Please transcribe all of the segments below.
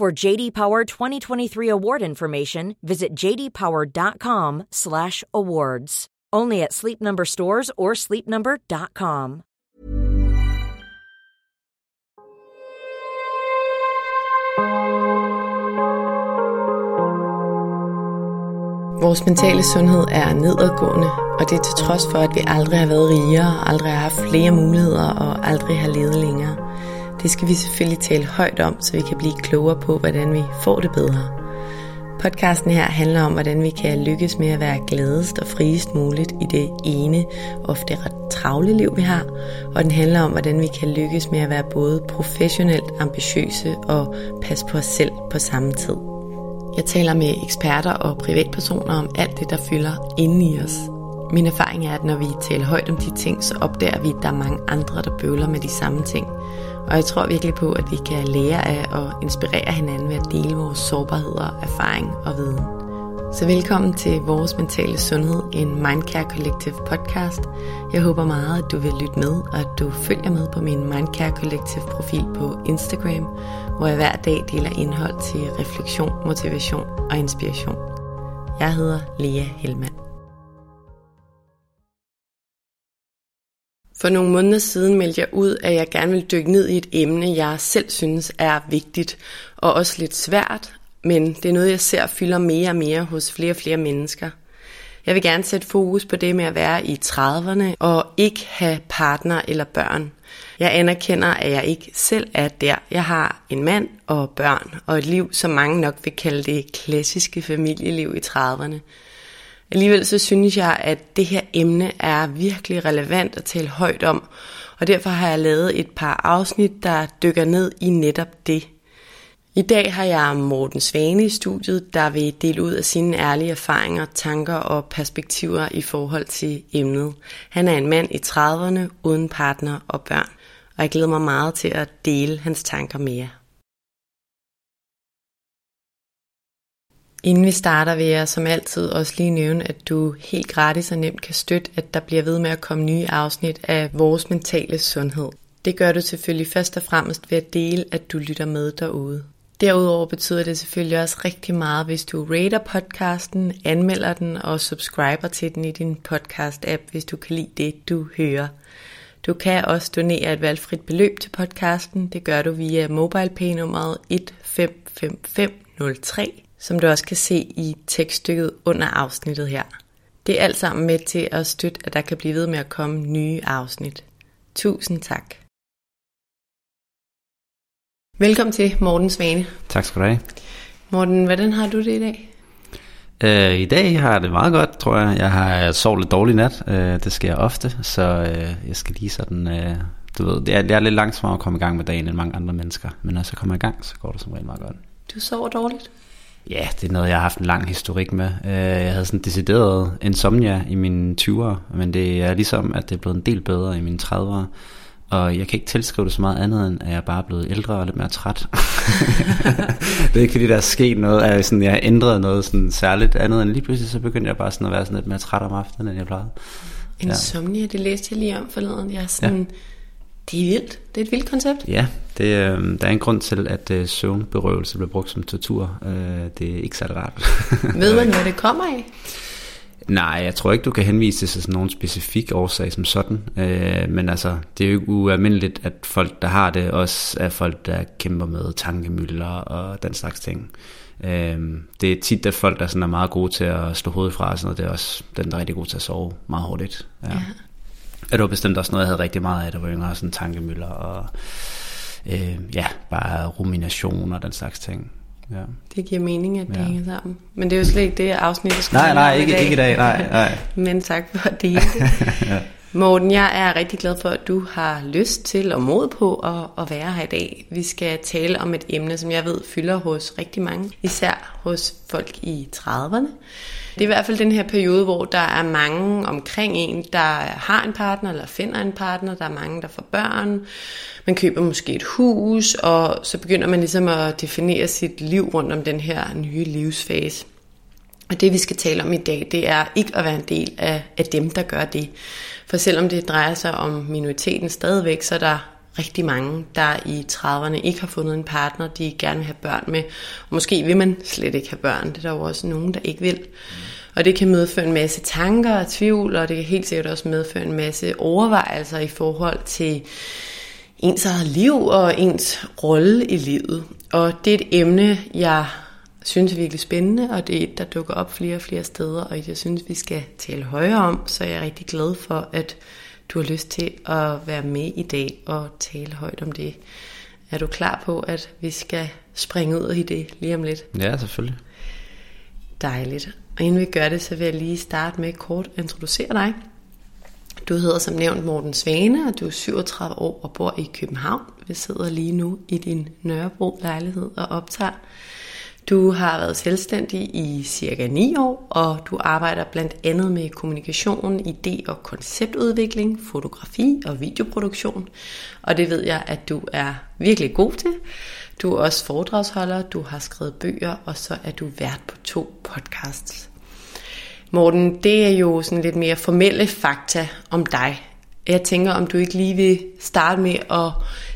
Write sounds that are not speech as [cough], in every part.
For JD Power 2023 award information, visit jdpower.com/awards. Only at Sleep Number stores or sleepnumber.com. Vores mentale sundhed er nedadgående, og det er til trods for, at vi aldrig har været rigere, aldrig har haft flere muligheder og aldrig har levet længere. Det skal vi selvfølgelig tale højt om, så vi kan blive klogere på, hvordan vi får det bedre. Podcasten her handler om, hvordan vi kan lykkes med at være gladest og friest muligt i det ene, ofte ret travle liv, vi har. Og den handler om, hvordan vi kan lykkes med at være både professionelt ambitiøse og passe på os selv på samme tid. Jeg taler med eksperter og privatpersoner om alt det, der fylder inde i os. Min erfaring er, at når vi taler højt om de ting, så opdager vi, at der er mange andre, der bøvler med de samme ting. Og jeg tror virkelig på, at vi kan lære af og inspirere hinanden ved at dele vores sårbarheder, erfaring og viden. Så velkommen til Vores Mentale Sundhed, en Mindcare Collective podcast. Jeg håber meget, at du vil lytte med, og at du følger med på min Mindcare Collective profil på Instagram, hvor jeg hver dag deler indhold til refleksion, motivation og inspiration. Jeg hedder Lea Helmand. For nogle måneder siden meldte jeg ud, at jeg gerne vil dykke ned i et emne, jeg selv synes er vigtigt og også lidt svært, men det er noget, jeg ser fylder mere og mere hos flere og flere mennesker. Jeg vil gerne sætte fokus på det med at være i 30'erne og ikke have partner eller børn. Jeg anerkender, at jeg ikke selv er der. Jeg har en mand og børn og et liv, som mange nok vil kalde det klassiske familieliv i 30'erne. Alligevel så synes jeg, at det her emne er virkelig relevant at tale højt om, og derfor har jeg lavet et par afsnit, der dykker ned i netop det. I dag har jeg Morten Svane i studiet, der vil dele ud af sine ærlige erfaringer, tanker og perspektiver i forhold til emnet. Han er en mand i 30'erne uden partner og børn, og jeg glæder mig meget til at dele hans tanker med Inden vi starter vil jeg som altid også lige nævne, at du helt gratis og nemt kan støtte, at der bliver ved med at komme nye afsnit af vores mentale sundhed. Det gør du selvfølgelig først og fremmest ved at dele, at du lytter med derude. Derudover betyder det selvfølgelig også rigtig meget, hvis du rater podcasten, anmelder den og subscriber til den i din podcast-app, hvis du kan lide det, du hører. Du kan også donere et valgfrit beløb til podcasten. Det gør du via MobilePay-nummeret 155503 som du også kan se i tekststykket under afsnittet her. Det er alt sammen med til at støtte, at der kan blive ved med at komme nye afsnit. Tusind tak. Velkommen til Morten Svane. Tak skal du have. Morten, hvordan har du det i dag? Uh, I dag har jeg det meget godt, tror jeg. Jeg har sovet lidt dårlig nat. Uh, det sker ofte, så uh, jeg skal lige sådan... Uh, du ved, det er, det er lidt langsommere at komme i gang med dagen end mange andre mennesker. Men når jeg så kommer i gang, så går det som regel meget godt. Du sover dårligt? Ja, det er noget, jeg har haft en lang historik med. Øh, jeg havde sådan decideret insomnia i mine 20'ere, men det er ligesom, at det er blevet en del bedre i mine 30'ere. Og jeg kan ikke tilskrive det så meget andet, end at jeg bare er blevet ældre og lidt mere træt. [laughs] det er ikke fordi, der er sket noget, at jeg, sådan, jeg har ændret noget sådan særligt andet, end lige pludselig så begyndte jeg bare sådan at være sådan lidt mere træt om aftenen, end jeg plejede. Insomnia, ja. det læste jeg lige om forleden. Jeg er sådan, ja. Det er vildt. Det er et vildt koncept. Ja, det, øh, der er en grund til, at øh, søvnberøvelse bliver brugt som tortur. Øh, det er ikke særlig rart. [laughs] Ved man, hvad det kommer af? Nej, jeg tror ikke, du kan henvise til sådan nogen specifik årsag som sådan. Øh, men altså, det er jo ikke ualmindeligt, at folk, der har det, også er folk, der kæmper med tankemøller og den slags ting. Øh, det er tit, at folk, der sådan er meget gode til at slå hovedet fra, og sådan noget, det er også den, der er rigtig god til at sove meget hurtigt. Ja. ja. Ja, det var bestemt også noget, jeg havde rigtig meget af, der var yngre, sådan tankemøller og øh, ja, bare rumination og den slags ting. Ja. Det giver mening, at det ja. hænger sammen. Men det er jo slet ikke det afsnit, der skal Nej, nej, ikke, i dag. ikke i dag, nej, nej. [laughs] Men tak for det. [laughs] ja. Morten, jeg er rigtig glad for, at du har lyst til og mod på at, at være her i dag. Vi skal tale om et emne, som jeg ved fylder hos rigtig mange, især hos folk i 30'erne. Det er i hvert fald den her periode, hvor der er mange omkring en, der har en partner eller finder en partner. Der er mange, der får børn. Man køber måske et hus, og så begynder man ligesom at definere sit liv rundt om den her nye livsfase. Og det vi skal tale om i dag, det er ikke at være en del af, af dem, der gør det. For selvom det drejer sig om minoriteten stadigvæk, så er der rigtig mange, der i 30'erne ikke har fundet en partner, de gerne vil have børn med. Og måske vil man slet ikke have børn. Det er der jo også nogen, der ikke vil. Og det kan medføre en masse tanker og tvivl, og det kan helt sikkert også medføre en masse overvejelser i forhold til ens eget liv og ens rolle i livet. Og det er et emne, jeg synes er virkelig spændende, og det er et, der dukker op flere og flere steder, og jeg synes, vi skal tale højere om, så jeg er rigtig glad for, at du har lyst til at være med i dag og tale højt om det. Er du klar på, at vi skal springe ud i det lige om lidt? Ja, selvfølgelig. Dejligt. Og inden vi gør det, så vil jeg lige starte med kort at introducere dig. Du hedder som nævnt Morten Svane, og du er 37 år og bor i København. Vi sidder lige nu i din Nørrebro lejlighed og optager. Du har været selvstændig i cirka 9 år, og du arbejder blandt andet med kommunikation, idé- og konceptudvikling, fotografi og videoproduktion. Og det ved jeg, at du er virkelig god til. Du er også foredragsholder, du har skrevet bøger, og så er du vært på to podcasts. Morten, det er jo sådan lidt mere formelle fakta om dig. Jeg tænker, om du ikke lige vil starte med at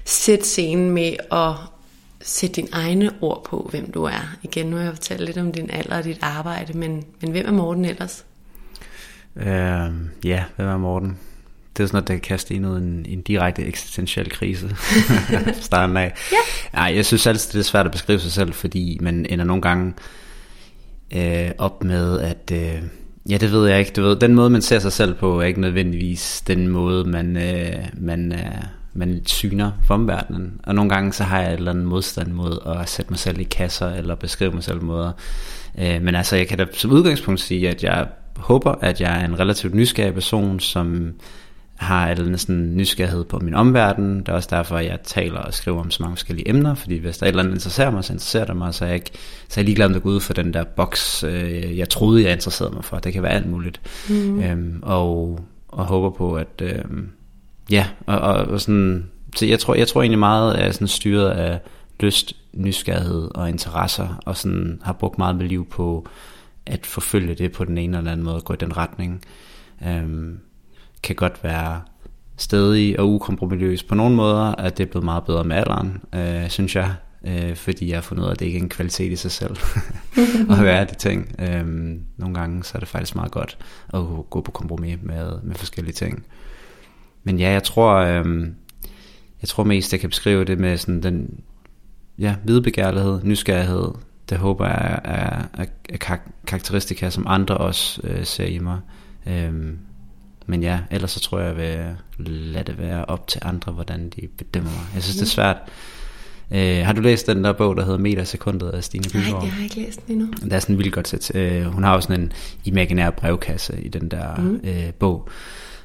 sætte scenen med at sætte dine egne ord på, hvem du er. Igen, nu har jeg fortalt lidt om din alder og dit arbejde, men, men hvem er Morten ellers? Øh, ja, hvem er Morten? Det er sådan noget, der kan kaste ind i en, en direkte eksistentiel krise [laughs] [laughs] starten af. Ja. Nej, jeg synes altid, det er svært at beskrive sig selv, fordi man ender nogle gange øh, op med, at... Øh, Ja, det ved jeg ikke. Du ved, den måde, man ser sig selv på, er ikke nødvendigvis den måde, man, øh, man, øh, man syner for omverdenen. Og nogle gange, så har jeg et eller andet modstand mod at sætte mig selv i kasser, eller beskrive mig selv måder. Øh, men altså, jeg kan da som udgangspunkt sige, at jeg håber, at jeg er en relativt nysgerrig person, som har eller sådan nysgerrighed på min omverden. Det er også derfor, at jeg taler og skriver om så mange forskellige emner, fordi hvis der er et eller andet interesserer mig, så interesserer det mig, så er jeg, ikke, så er jeg ligeglad med at gå ud for den der boks, øh, jeg troede, jeg interesserede mig for. Det kan være alt muligt. Mm. Øhm, og, og håber på, at øhm, ja, og, og, og sådan, så jeg tror, jeg tror egentlig meget er sådan styret af lyst, nysgerrighed og interesser, og sådan har brugt meget med liv på at forfølge det på den ene eller anden måde, gå i den retning. Øhm, kan godt være stedig og ukompromisløs på nogle måder, at det er blevet meget bedre med alderen, øh, synes jeg, øh, fordi jeg har fundet ud af, at det ikke er en kvalitet i sig selv [laughs] at være de ting. Øhm, nogle gange så er det faktisk meget godt at gå på kompromis med, med forskellige ting. Men ja, jeg tror, øh, jeg tror mest, jeg kan beskrive det med sådan den ja, videbegærlighed, nysgerrighed. Det håber jeg er, er, er karakteristika, som andre også øh, ser i mig. Øh, men ja, ellers så tror jeg, jeg vil lade det være op til andre, hvordan de bedømmer mig. Jeg synes, det er svært. Øh, har du læst den der bog, der hedder Meter Sekundet af Stine Bygaard? Nej, jeg har ikke læst den endnu. Det er sådan vildt godt sæt. Øh, hun har også sådan en imaginær brevkasse i den der mm. øh, bog.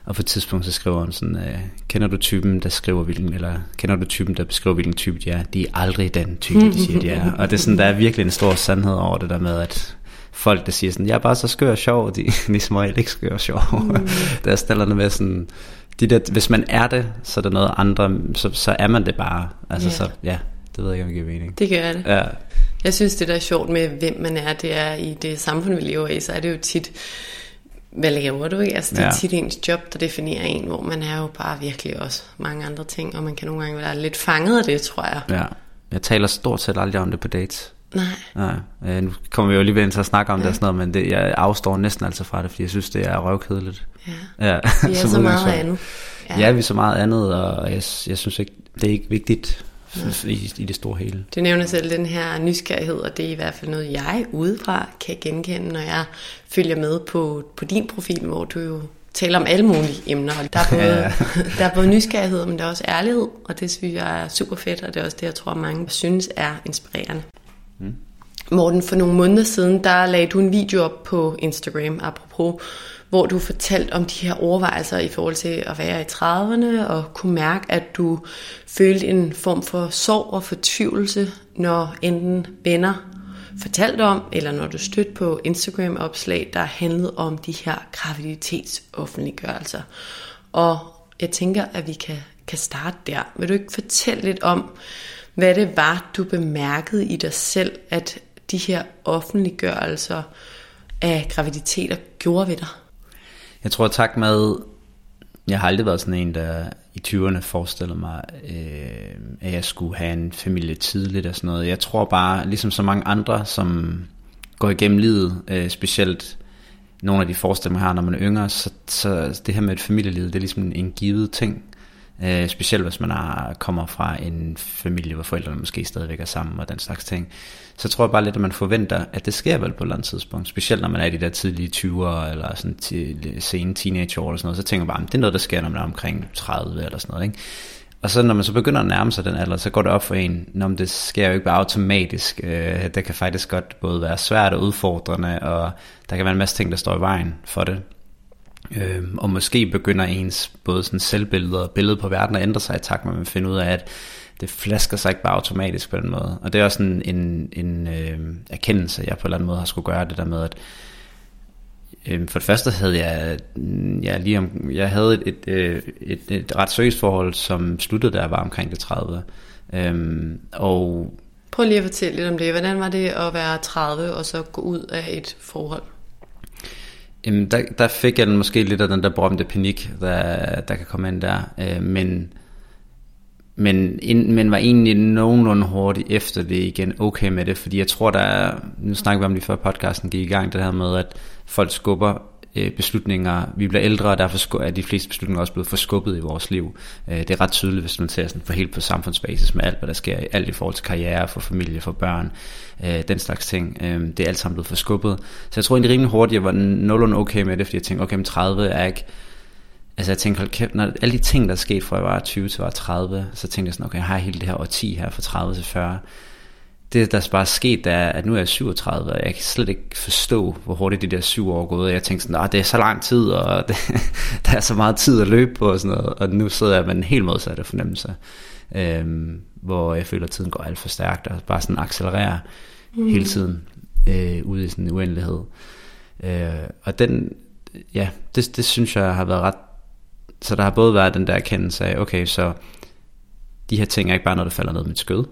Og på et tidspunkt så skriver hun sådan, øh, kender du typen, der skriver hvilken, eller kender du typen, der beskriver hvilken type de er? De er aldrig den type, de siger, de er. Og det er sådan, der er virkelig en stor sandhed over det der med, at folk, der siger sådan, jeg er bare så skør og sjov, de, [laughs] de som regel ikke skør og sjov. Mm. der stiller med sådan, de der, hvis man er det, så er der noget andre, så, så er man det bare. Altså yeah. så, ja, det ved jeg ikke, om det giver mening. Det gør det. Ja. Jeg synes, det der er sjovt med, hvem man er, det er i det samfund, vi lever i, så er det jo tit, hvad laver du? Altså, det er ja. tit ens job, der definerer en, hvor man er jo bare virkelig også mange andre ting, og man kan nogle gange være lidt fanget af det, tror jeg. Ja, jeg taler stort set aldrig om det på dates. Nej. Nej. Øh, nu kommer vi jo lige ved til at snakke om ja. det og sådan noget, men det, jeg afstår næsten altså fra det, fordi jeg synes, det er røvkedeligt. Ja, ja. vi er [laughs] så, så meget andet. Ja. ja, vi er så meget andet, og jeg, jeg synes ikke, det er ikke vigtigt i, i det store hele. Du nævner selv den her nysgerrighed, og det er i hvert fald noget, jeg udefra kan genkende, når jeg følger med på, på din profil, hvor du jo taler om alle mulige emner. Der, er både, ja. [laughs] [laughs] der er både nysgerrighed, men der er også ærlighed, og det synes jeg er super fedt, og det er også det, jeg tror, mange synes er inspirerende. Morten, for nogle måneder siden, der lagde du en video op på Instagram, apropos hvor du fortalte om de her overvejelser i forhold til at være i 30'erne, og kunne mærke, at du følte en form for sorg og fortvivlelse, når enten venner fortalte om, eller når du stødte på Instagram-opslag, der handlede om de her graviditetsoffentliggørelser. Og jeg tænker, at vi kan, kan starte der. Vil du ikke fortælle lidt om, hvad det var, du bemærkede i dig selv, at de her offentliggørelser af graviditeter gjorde ved dig? Jeg tror tak med, jeg har aldrig været sådan en, der i 20'erne forestillede mig, øh, at jeg skulle have en familie tidligt og sådan noget. Jeg tror bare, ligesom så mange andre, som går igennem livet, øh, specielt nogle af de forestillinger, man har, når man er yngre, så, så det her med et familieliv, det er ligesom en givet ting. Øh, specielt hvis man er, kommer fra en familie, hvor forældrene måske stadigvæk er sammen og den slags ting. Så tror jeg bare lidt, at man forventer, at det sker vel på et eller andet tidspunkt. Specielt når man er i de der tidlige 20'ere eller sådan til sene teenageår eller sådan noget. Så tænker man bare, at det er noget, der sker, når man er omkring 30 eller sådan noget. Ikke? Og så når man så begynder at nærme sig den alder, så går det op for en, når det sker jo ikke bare automatisk. Øh, det kan faktisk godt både være svært og udfordrende, og der kan være en masse ting, der står i vejen for det. Øh, og måske begynder ens både sådan selvbillede og billede på verden at ændre sig i takt med, at man finder ud af, at det flasker sig ikke bare automatisk på den måde. Og det er også en, en, en øh, erkendelse, jeg på en eller anden måde har skulle gøre det der med, at øh, for det første havde jeg, mm, jeg lige om, jeg havde et, et, øh, et, et ret seriøst forhold, som sluttede, da jeg var omkring det 30. Øh, og Prøv lige at fortælle lidt om det. Hvordan var det at være 30 og så gå ud af et forhold? Jamen, der, der fik jeg måske lidt af den der berømte panik, der, der kan komme ind der. Øh, men, men, ind, men var egentlig nogenlunde hurtigt efter det igen okay med det, fordi jeg tror, der er, nu snakker vi om det før podcasten gik i gang, det her med, at folk skubber øh, beslutninger. Vi bliver ældre, og derfor er de fleste beslutninger også blevet forskubbet i vores liv. Øh, det er ret tydeligt, hvis man ser sådan for helt på samfundsbasis med alt, hvad der sker, alt i forhold til karriere, for familie, for børn, øh, den slags ting. Øh, det er alt sammen blevet forskubbet. Så jeg tror egentlig rimelig hurtigt, jeg var nogenlunde okay med det, fordi jeg tænkte, okay, men 30 er ikke... Altså jeg tænkte, hold kæft, når alle de ting, der er sket fra jeg var 20 til jeg var 30, så tænkte jeg sådan, okay, jeg har hele det her årti her fra 30 til 40 det, der bare er sket, det er, at nu er jeg 37, og jeg kan slet ikke forstå, hvor hurtigt de der syv år er gået. Jeg tænkte sådan, det er så lang tid, og [laughs] det, der er så meget tid at løbe på, og sådan noget. Og nu sidder jeg med en helt modsatte fornemmelse, øhm, hvor jeg føler, at tiden går alt for stærkt, og bare sådan accelererer mm. hele tiden øh, ude i sådan en uendelighed. Øh, og den, ja, det, det synes jeg har været ret, så der har både været den der erkendelse af, okay, så de her ting er ikke bare noget, der falder ned med et skød,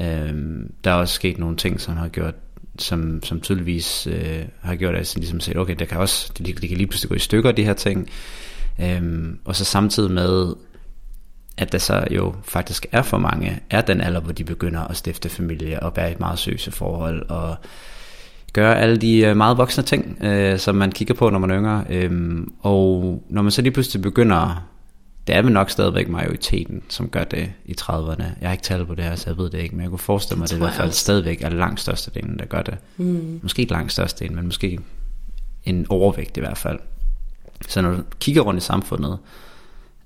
Øhm, der er også sket nogle ting, som har gjort som, som tydeligvis øh, har gjort, at jeg ligesom set, okay, det kan også, det, det kan lige pludselig gå i stykker, de her ting. Øhm, og så samtidig med, at der så jo faktisk er for mange, er den alder, hvor de begynder at stifte familie og være i et meget søse forhold, og gøre alle de øh, meget voksne ting, øh, som man kigger på, når man er yngre. Øhm, og når man så lige pludselig begynder det er vel nok stadigvæk majoriteten, som gør det i 30'erne. Jeg har ikke talt på det her, så jeg ved det ikke, men jeg kunne forestille mig, at det i hvert fald stadigvæk er langt størstedelen, der gør det. Mm. Måske ikke langt størstedelen, men måske en overvægt i hvert fald. Så når du kigger rundt i samfundet,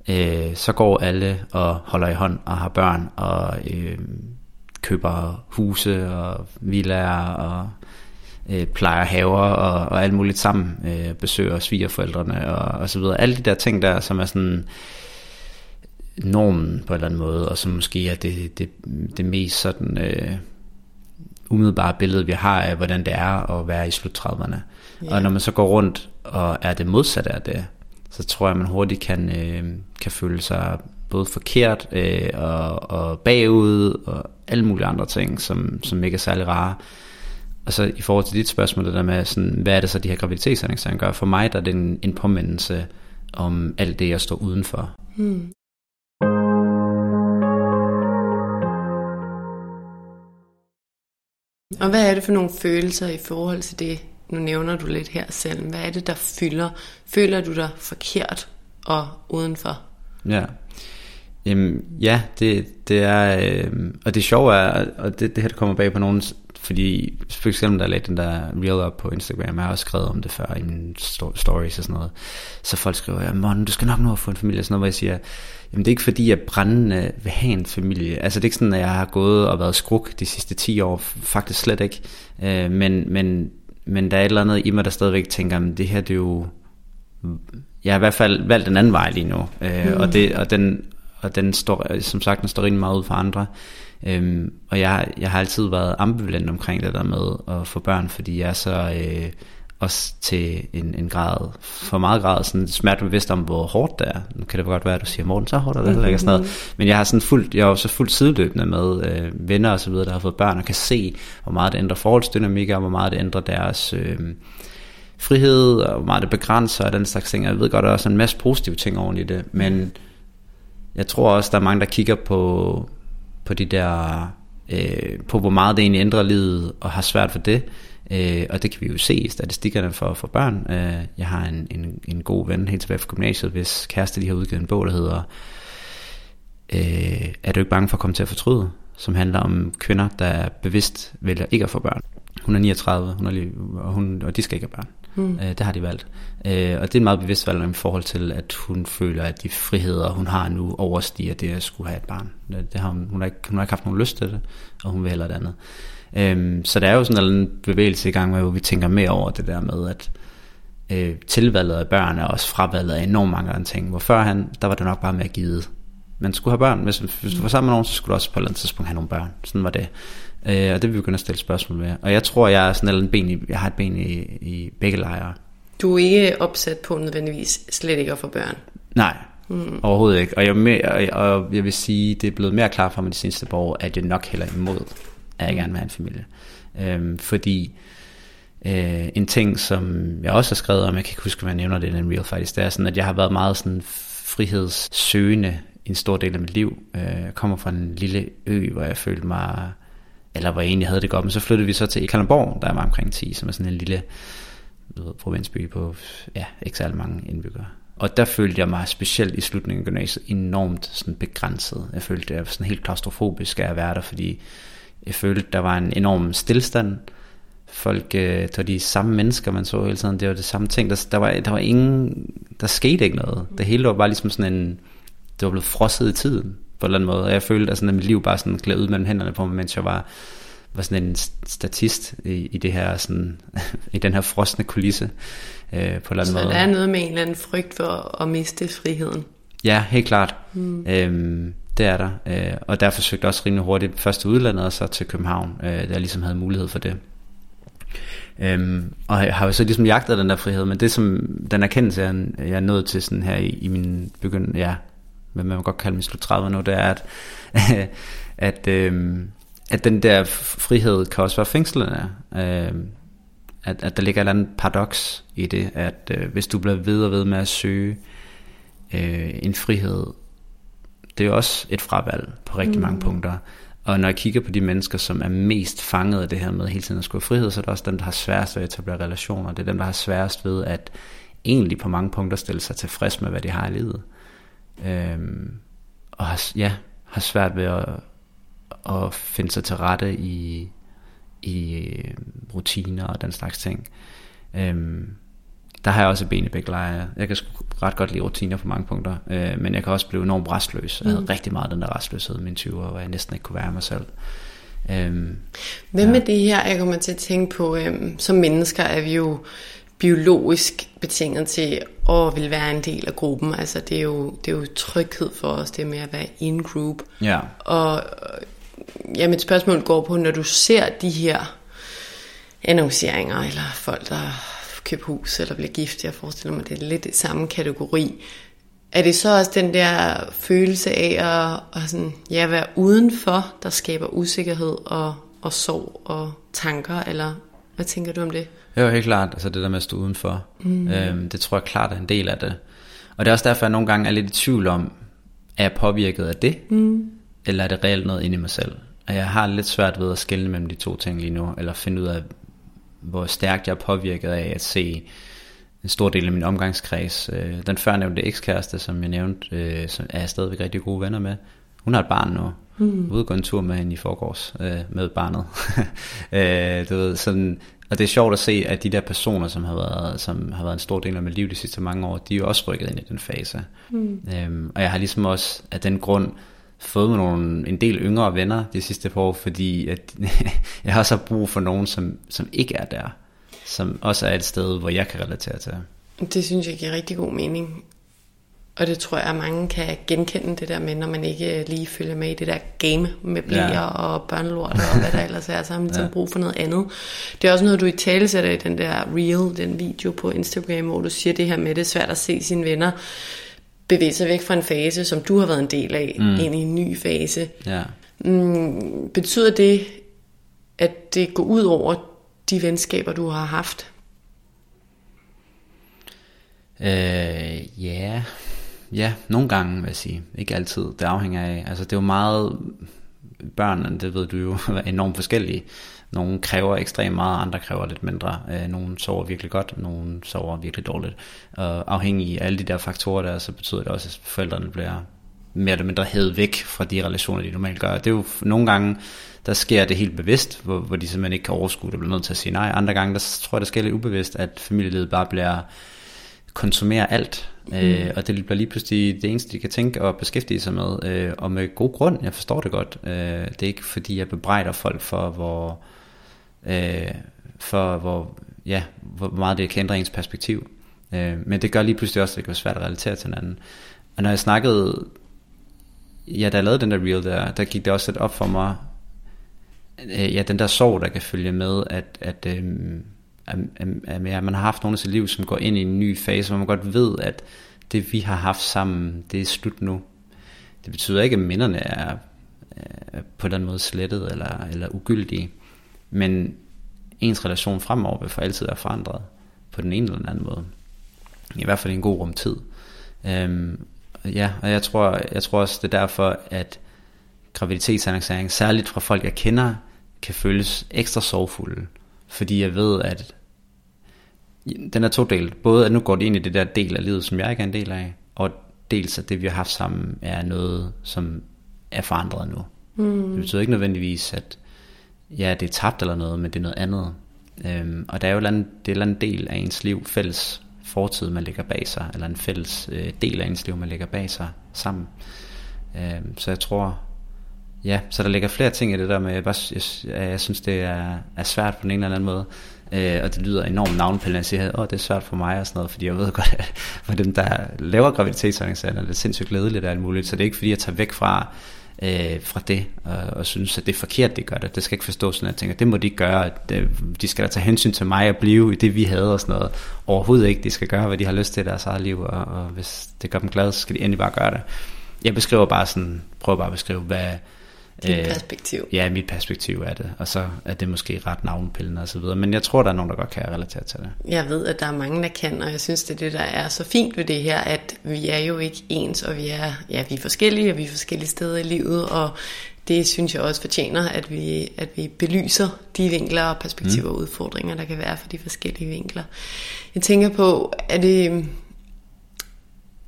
øh, så går alle og holder i hånd og har børn og øh, køber huse og villager og øh, plejer haver og, og alt muligt sammen, øh, besøger svigerforældrene og, og så videre. Alle de der ting der, som er sådan normen på en eller anden måde, og som måske er det, det, det mest sådan øh, umiddelbare billede, vi har af, hvordan det er at være i slut 30'erne. Yeah. Og når man så går rundt og er det modsatte af det, så tror jeg, man hurtigt kan, øh, kan føle sig både forkert øh, og, og bagud og alle mulige andre ting, som, som ikke er særlig rare. Og så i forhold til dit spørgsmål, det der med, sådan, hvad er det så, de her graviditetsanlægssager gør? For mig der er det en, en påmindelse om alt det, jeg står udenfor. Hmm. Og hvad er det for nogle følelser i forhold til det? Nu nævner du lidt her selv. Hvad er det, der fylder? Føler du dig forkert og udenfor? Ja. Jamen, ja, det, det er, øh, og det sjove er, og det, det her det kommer bag på nogen, fordi for eksempel, der er den der reel op på Instagram, jeg har også skrevet om det før i mine stories og sådan noget, så folk skriver, ja, Mon, du skal nok nå at få en familie, og sådan noget, hvor jeg siger, jamen det er ikke fordi, jeg brændende vil have en familie, altså det er ikke sådan, at jeg har gået og været skruk de sidste 10 år, faktisk slet ikke, øh, men, men, men der er et eller andet i mig, der stadigvæk tænker, at det her det er jo, jeg har i hvert fald valgt en anden vej lige nu, øh, mm. og, det, og, den, og den står, som sagt, den står rigtig meget ud for andre. Øhm, og jeg, jeg har altid været ambivalent omkring det der med at få børn, fordi jeg er så øh, også til en, en grad, for meget grad sådan smertebevidst om, hvor hårdt det er. Nu kan det godt være, at du siger, Morten, så hårdt er det mm-hmm. ikke sådan noget. Men jeg har sådan fuldt, jeg er jo så fuldt sideløbende med øh, venner og så videre, der har fået børn, og kan se, hvor meget det ændrer forholdsdynamikker, og hvor meget det ændrer deres... Øh, frihed, og hvor meget det begrænser, og den slags ting. Jeg ved godt, der er også en masse positive ting oven i det, men jeg tror også, der er mange, der kigger på, på de der, øh, på hvor meget det egentlig ændrer livet, og har svært for det. Øh, og det kan vi jo se i statistikkerne for, for børn. Øh, jeg har en, en, en god ven helt tilbage fra gymnasiet, hvis kæreste lige har udgivet en bog, der hedder øh, Er du ikke bange for at komme til at fortryde? Som handler om kvinder, der bevidst vælger ikke at få børn. Hun er 39, hun er lige, og, hun, og de skal ikke have børn. Mm. Øh, det har de valgt. Øh, og det er en meget bevidst valg i forhold til, at hun føler, at de friheder, hun har nu, overstiger det at skulle have et barn. Det, det har hun, hun, har ikke, hun har ikke haft nogen lyst til det, og hun vil heller det andet. Øh, så der er jo sådan en bevægelse i gang, hvor vi tænker mere over det der med, at øh, tilvalget af børn er også fravalget af enormt mange andre ting. Hvor førhen, der var det nok bare med at give. Man skulle have børn. Hvis, hvis du var sammen med nogen, så skulle du også på et eller andet tidspunkt have nogle børn. Sådan var det. Øh, og det vil vi begynde at stille spørgsmål med. Og jeg tror, jeg er sådan en ben i, jeg har et ben i, i begge lejre. Du er ikke opsat på nødvendigvis slet ikke at få børn? Nej, mm. overhovedet ikke. Og jeg, og jeg vil sige, det er blevet mere klart for mig de seneste par år, at jeg nok heller imod, at jeg gerne vil have en familie. Øhm, fordi øh, en ting, som jeg også har skrevet om, jeg kan ikke huske, om jeg nævner det i en real fight, det er sådan, at jeg har været meget sådan frihedssøgende i en stor del af mit liv. Øh, jeg kommer fra en lille ø, hvor jeg følte mig eller hvor jeg egentlig havde det godt, men så flyttede vi så til Kalundborg, der var omkring 10, som er sådan en lille ved, provinsby på, ja, ikke særlig mange indbyggere. Og der følte jeg mig specielt i slutningen af gymnasiet enormt sådan begrænset. Jeg følte, jeg var sådan helt klaustrofobisk af at være der, fordi jeg følte, der var en enorm stillstand. Folk, øh, det var de samme mennesker, man så hele tiden. Det var det samme ting. Der, der, var, der var ingen, der skete ikke noget. Det hele var bare ligesom sådan en, det var blevet frosset i tiden på en eller anden måde. Og jeg følte, at, sådan, at mit liv bare sådan gled ud mellem hænderne på mig, mens jeg var, var sådan en statist i, i, det her, sådan, [laughs] i den her frosne kulisse. Øh, på en eller anden Så måde. der er noget med en eller anden frygt for at miste friheden? Ja, helt klart. Mm. Øhm, det er der. Øh, og derfor søgte jeg også rimelig hurtigt først til udlandet og så til København, øh, der ligesom havde mulighed for det. Øhm, og jeg har jo så ligesom jagtet den der frihed, men det som den erkendelse, jeg, jeg er nået til sådan her i, i min begynd, ja, hvad man godt kalde min slut 30 nu, det er, at, [laughs] at, øhm, at den der frihed kan også være fængslende. Øhm, at, at der ligger et eller andet paradoks i det, at øh, hvis du bliver ved og ved med at søge øh, en frihed, det er jo også et fravalg på rigtig mm. mange punkter. Og når jeg kigger på de mennesker, som er mest fanget af det her med hele tiden at skulle have frihed, så er det også dem, der har sværest ved at etablere relationer. Det er dem, der har sværest ved at egentlig på mange punkter stille sig tilfreds med, hvad de har i livet øhm, og har, ja, har svært ved at, at finde sig til rette i, i øh, rutiner og den slags ting. Øhm, der har jeg også ben i begge lejre. Jeg kan ret godt lide rutiner på mange punkter, øh, men jeg kan også blive enormt restløs. Jeg havde mm. rigtig meget den der restløshed i mine 20'er, hvor jeg næsten ikke kunne være mig selv. Øhm, Hvad ja. det her, jeg kommer til at tænke på, øhm, som mennesker er vi jo biologisk betinget til at vil være en del af gruppen. Altså det er jo, det er jo tryghed for os, det med at være in group. Ja. Og ja, mit spørgsmål går på, når du ser de her annonceringer, eller folk, der køber hus eller bliver gift, jeg forestiller mig, det er lidt det samme kategori. Er det så også den der følelse af at, at sådan, ja, være udenfor, der skaber usikkerhed og, og sorg og tanker, eller hvad tænker du om det? Jo, helt klart. Altså det der med at stå udenfor. Mm. Øhm, det tror jeg klart er en del af det. Og det er også derfor, jeg nogle gange er lidt i tvivl om, er jeg påvirket af det? Mm. Eller er det reelt noget inde i mig selv? Og jeg har lidt svært ved at skelne mellem de to ting lige nu, eller finde ud af, hvor stærkt jeg er påvirket af at se en stor del af min omgangskreds. Øh, den førnævnte ekskæreste, som jeg nævnte, øh, som er jeg stadigvæk rigtig gode venner med. Hun har et barn nu. Mm. Ude gå en tur med hende i forgårs øh, med barnet. [laughs] øh, du ved, sådan, og det er sjovt at se, at de der personer, som har været, som har været en stor del af mit liv de sidste mange år, de er jo også rykket ind i den fase. Mm. Øhm, og jeg har ligesom også af den grund fået med nogle, en del yngre venner de sidste par år, fordi at, [laughs] jeg har så brug for nogen, som, som ikke er der. Som også er et sted, hvor jeg kan relatere til. Det synes jeg giver rigtig god mening. Og det tror jeg, at mange kan genkende det der med, når man ikke lige følger med i det der game med blæer ja. og børnelort og hvad der [laughs] ellers er, så har man ja. brug for noget andet. Det er også noget, du i tale sætter i den der reel, den video på Instagram, hvor du siger det her med, det er svært at se sine venner bevæge sig væk fra en fase, som du har været en del af, mm. ind i en ny fase. Ja. Mm, betyder det, at det går ud over de venskaber, du har haft? Øh, ja, ja, nogle gange vil jeg sige. Ikke altid. Det afhænger af, altså det er jo meget, børnene, det ved du jo, [laughs] er enormt forskellige. Nogle kræver ekstremt meget, andre kræver lidt mindre. Øh, nogle sover virkelig godt, nogle sover virkelig dårligt. Og afhængig af alle de der faktorer der, så betyder det også, at forældrene bliver mere eller mindre hævet væk fra de relationer, de normalt gør. Det er jo nogle gange, der sker det helt bevidst, hvor, hvor de simpelthen ikke kan overskue det, og bliver nødt til at sige nej. Andre gange, der tror jeg, der sker lidt ubevidst, at familielivet bare bliver konsumere alt, mm. øh, og det bliver lige pludselig det eneste, de kan tænke og beskæftige sig med, øh, og med god grund, jeg forstår det godt. Øh, det er ikke fordi, jeg bebrejder folk for, hvor, øh, for hvor, ja, hvor meget det kan ændre ens perspektiv. Øh, men det gør lige pludselig også, at det kan være svært at relatere til hinanden. Og når jeg snakkede, ja, da jeg lavede den der reel der, der gik det også lidt op for mig, øh, ja, den der sorg, der kan følge med, at, at, øh, at, at, at man har haft nogen i sit liv, som går ind i en ny fase, hvor man godt ved, at det vi har haft sammen, det er slut nu. Det betyder ikke, at minderne er, er på den måde slettet eller, eller ugyldige, men ens relation fremover vil for altid være forandret på den ene eller den anden måde. I hvert fald i en god rumtid. Øhm, ja, og jeg tror, jeg tror også, det er derfor, at graviditetsannoncering, særligt fra folk, jeg kender, kan føles ekstra sorgfulde. Fordi jeg ved, at den er to del. Både at nu går det ind i det der del af livet, som jeg ikke er en del af, og dels at det vi har haft sammen er noget, som er forandret nu. Mm. Det betyder ikke nødvendigvis, at ja, det er tabt eller noget, men det er noget andet. Øhm, og der er jo en, det er en del af ens liv, fælles fortid, man lægger bag sig, eller en fælles øh, del af ens liv, man lægger bag sig sammen. Øhm, så jeg tror, ja, så der ligger flere ting i det der med, jeg, bare, jeg, jeg synes, det er, er svært på den ene eller anden måde. Øh, og det lyder enormt navnpillende at sige, at det er svært for mig og sådan noget, fordi jeg ved godt, [laughs] at for dem, der laver graviditetsorganisationer, det er sindssygt glædeligt og alt muligt, så det er ikke fordi, jeg tager væk fra, øh, fra det, og, og synes, at det er forkert, det gør det. Det skal ikke forstås sådan, at jeg tænker, det må de gøre, at øh, de skal da tage hensyn til mig og blive i det, vi havde og sådan noget. Overhovedet ikke, de skal gøre, hvad de har lyst til i deres eget liv, og, og hvis det gør dem glade, så skal de endelig bare gøre det. Jeg beskriver bare sådan, prøver bare at beskrive, hvad, dit øh, perspektiv. Ja, mit perspektiv er det. Og så er det måske ret navnpillende og så videre. Men jeg tror, der er nogen, der godt kan relatere til det. Jeg ved, at der er mange, der kan, og jeg synes, det er det, der er så fint ved det her, at vi er jo ikke ens, og vi er, ja, vi er forskellige, og vi er forskellige steder i livet, og det synes jeg også fortjener, at vi, at vi belyser de vinkler og perspektiver og mm. udfordringer, der kan være for de forskellige vinkler. Jeg tænker på, er det,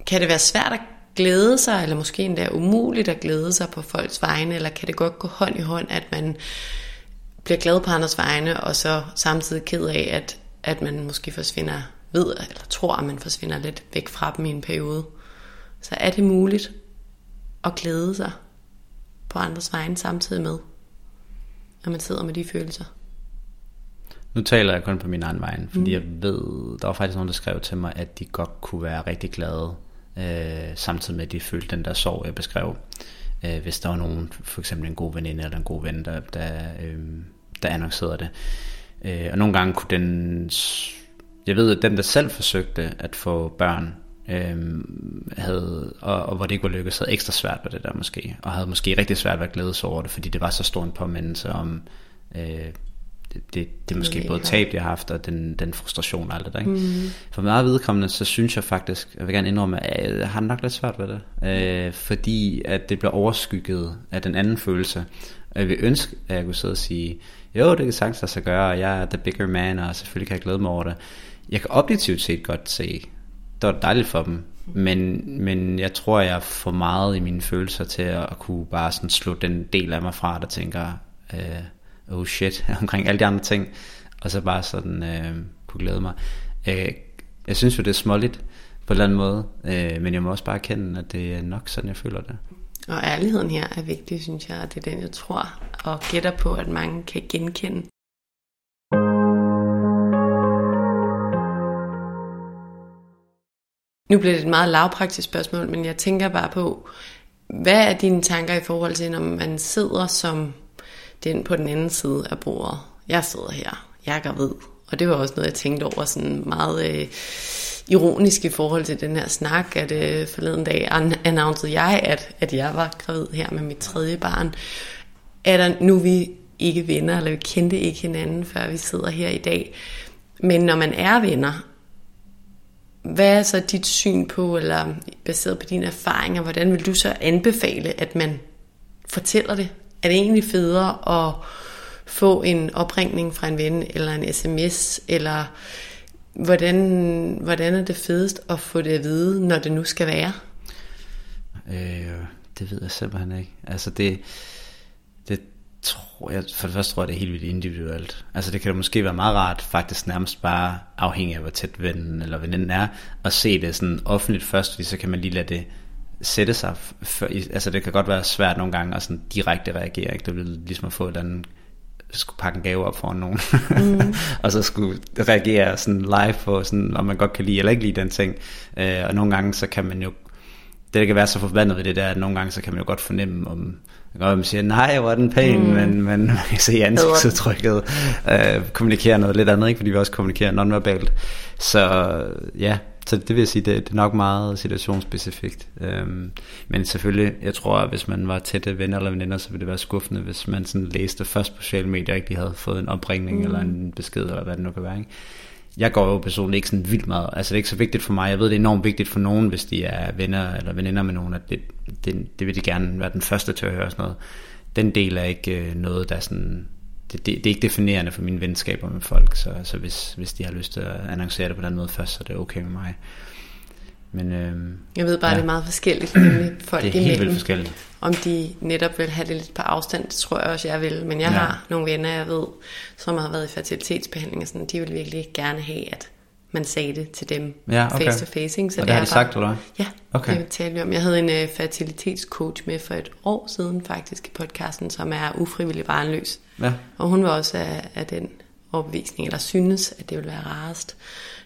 kan det være svært at glæde sig, eller måske endda umuligt at glæde sig på folks vegne, eller kan det godt gå hånd i hånd, at man bliver glad på andres vegne, og så samtidig ked af, at, at man måske forsvinder ved, eller tror, at man forsvinder lidt væk fra dem i en periode. Så er det muligt at glæde sig på andres vegne samtidig med, at man sidder med de følelser. Nu taler jeg kun på min egen vej, fordi mm. jeg ved, der var faktisk nogen, der skrev til mig, at de godt kunne være rigtig glade øh, samtidig med at de følte den der sorg, jeg beskrev. Øh, hvis der var nogen, for eksempel en god veninde eller en god ven, der, der, øh, der annoncerede det. Øh, og nogle gange kunne den, jeg ved, at den, der selv forsøgte at få børn, øh, havde, og, og hvor det ikke var lykkedes, havde ekstra svært ved det der måske, og havde måske rigtig svært ved at glæde sig over det, fordi det var så stor en påmindelse om øh, det, det, det er måske både tab, jeg har haft, og den, den frustration og alt det der. Ikke? Mm. For meget vedkommende, så synes jeg faktisk, jeg vil gerne indrømme, at jeg har nok lidt svært ved det. Øh, fordi at det bliver overskygget af den anden følelse. Og jeg vil ønske, at jeg kunne sidde og sige, jo, det kan sagtens lade sig gøre, og jeg er the bigger man, og selvfølgelig kan jeg glæde mig over det. Jeg kan objektivt set godt se, det var dejligt for dem, men, men jeg tror, jeg er for meget i mine følelser til at, at kunne bare sådan slå den del af mig fra, der tænker, øh, oh shit, [laughs] omkring alle de andre ting, og så bare sådan øh, kunne glæde mig. Øh, jeg synes jo, det er småligt på en eller anden måde, øh, men jeg må også bare erkende, at det er nok sådan, jeg føler det. Og ærligheden her er vigtig, synes jeg, og det er den, jeg tror og gætter på, at mange kan genkende. Nu bliver det et meget lavpraktisk spørgsmål, men jeg tænker bare på, hvad er dine tanker i forhold til, når man sidder som den på den anden side af bordet? Jeg sidder her, jeg er ved. og det var også noget, jeg tænkte over sådan meget øh, ironisk i forhold til den her snak, at øh, forleden dag annoncerede jeg, at, at jeg var gravid her med mit tredje barn. Er der nu vi ikke venner, eller vi kendte ikke hinanden, før vi sidder her i dag. Men når man er venner, hvad er så dit syn på, eller baseret på dine erfaringer, hvordan vil du så anbefale, at man fortæller det? Er det egentlig federe at få en opringning fra en ven, eller en sms, eller hvordan, hvordan er det fedest at få det at vide, når det nu skal være? Øh, det ved jeg simpelthen ikke. Altså det, det tror jeg, for det første tror jeg, det er helt vildt individuelt. Altså det kan måske være meget rart, faktisk nærmest bare afhængig af, hvor tæt vennen eller veninden er, at se det sådan offentligt først, fordi så kan man lige lade det sætte sig. For, altså det kan godt være svært nogle gange at sådan direkte reagere. Ikke? Det vil ligesom at få et eller andet skulle pakke en gave op for nogen, mm. [laughs] og så skulle reagere sådan live på, sådan, om man godt kan lide eller ikke lide den ting. Øh, og nogle gange, så kan man jo, det der kan være så forbandet ved det der, at nogle gange, så kan man jo godt fornemme, om og man siger, nej, hvor er den pæn, mm. men, men man kan se ansigtsudtrykket øh, kommunikere noget lidt andet, ikke? fordi vi også kommunikerer nonverbalt. Så ja, så det vil jeg sige, det, det er nok meget situationsspecifikt. Øhm, men selvfølgelig, jeg tror, at hvis man var tætte venner eller veninder, så ville det være skuffende, hvis man sådan læste først på sociale medier, ikke lige havde fået en opringning mm. eller en besked, eller hvad det nu kan være. Ikke? Jeg går jo personligt ikke sådan vildt meget, altså det er ikke så vigtigt for mig, jeg ved, det er enormt vigtigt for nogen, hvis de er venner eller veninder med nogen, at det, det, det vil de gerne være den første til at høre sådan noget. Den del er ikke øh, noget, der sådan det, det, det er ikke definerende for mine venskaber med folk, så, så hvis, hvis de har lyst til at annoncere det på den måde først, så er det okay med mig. Men, øhm, jeg ved bare, ja, det er meget forskelligt med folk det er helt vildt forskelligt. Om de netop vil have det lidt på afstand, det tror jeg også, jeg vil. Men jeg ja. har nogle venner, jeg ved, som har været i fertilitetsbehandling, og sådan, de vil virkelig gerne have, at man sagde det til dem ja, okay. face to face. Ikke? Så og det, det har de sagt, eller Ja, okay. det talte vi om. Jeg havde en uh, fertilitetscoach med for et år siden faktisk i podcasten, som er ufrivillig barnløs. Ja. Og hun var også af, af den overbevisning, eller synes, at det vil være rarest,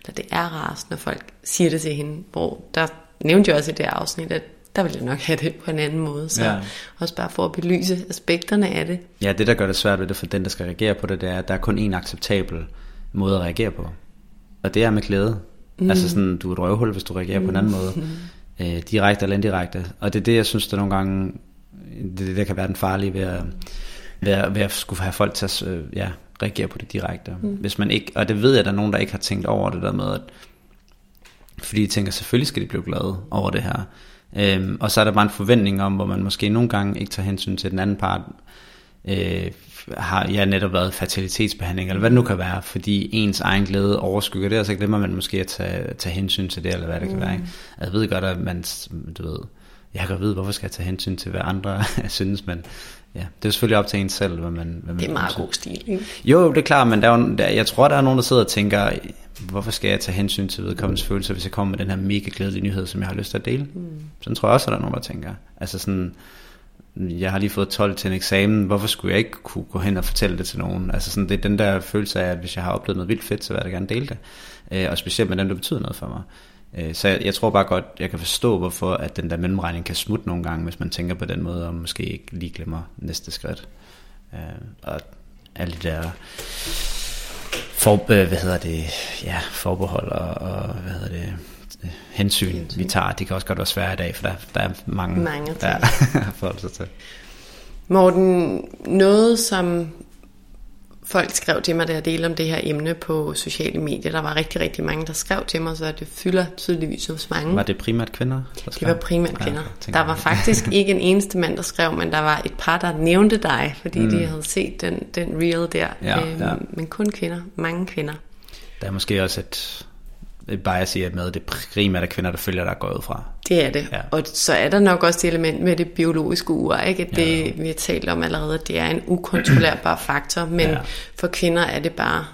eller det er rarest, når folk siger det til hende, hvor der nævnte jeg også i det afsnit, at der vil jeg nok have det på en anden måde. Så ja. også bare for at belyse aspekterne af det. Ja, det der gør det svært ved det for den, der skal reagere på det, det er, at der er kun en acceptabel måde at reagere på. Og det er med glæde. Mm. Altså sådan, du er et røvhul, hvis du reagerer mm. på en anden måde. Mm. [laughs] Øh, direkte eller indirekte. Og det er det, jeg synes, der nogle gange, det, det der kan være den farlige ved at, ved at, ved at skulle have folk til at øh, ja, reagere på det direkte. Mm. Hvis man ikke, og det ved jeg, at der er nogen, der ikke har tænkt over det der med, at fordi de tænker, selvfølgelig skal de blive glade over det her. Øhm, og så er der bare en forventning om, hvor man måske nogle gange ikke tager hensyn til den anden part, øh, har jeg netop været fertilitetsbehandling, eller hvad det nu kan være, fordi ens egen glæde overskygger det, og så glemmer man måske at tage, tage hensyn til det, eller hvad det kan mm. være. Ikke? Jeg ved godt, at man, du ved, jeg kan vide, hvorfor skal jeg tage hensyn til, hvad andre [laughs] synes, men ja, det er selvfølgelig op til en selv, hvad man... Hvad man det er meget god stil, ikke? Jo, det er klart, men der er jo, der, jeg tror, der er nogen, der sidder og tænker, hvorfor skal jeg tage hensyn til vedkommendes følelser, hvis jeg kommer med den her mega glædelige nyhed, som jeg har lyst til at dele? Mm. Sådan tror jeg også, at der er nogen, der tænker. Altså sådan, jeg har lige fået 12 til en eksamen, hvorfor skulle jeg ikke kunne gå hen og fortælle det til nogen? Altså sådan, det er den der følelse af, at hvis jeg har oplevet noget vildt fedt, så vil jeg da gerne dele det. Øh, og specielt med dem, der betyder noget for mig. Øh, så jeg, jeg tror bare godt, jeg kan forstå, hvorfor at den der mellemregning kan smutte nogle gange, hvis man tænker på den måde, og måske ikke lige glemmer næste skridt. Øh, og alle de der for, øh, hvad hedder det, ja, forbehold og, og hvad hedder det, hensyn, vi tager. Det kan også godt være svært i dag, for der, der er mange, mange der [laughs] forhold sig til. Morten, noget som folk skrev til mig, da jeg delte om det her emne på sociale medier. Der var rigtig, rigtig mange, der skrev til mig, så det fylder tydeligvis hos mange. Var det primært kvinder? Det var primært kvinder. Ja, der var faktisk [laughs] ikke en eneste mand, der skrev, men der var et par, der nævnte dig, fordi mm. de havde set den, den reel der. Ja, øhm, ja. Men kun kvinder. Mange kvinder. Der er måske også et bias i, at med det primært er kvinder, der følger dig gået fra. Det er det. Ja. Og så er der nok også det element med det biologiske ur, ikke? At det, ja. vi har talt om allerede, at det er en ukontrollerbar [clears throat] faktor, men ja. for kvinder er det bare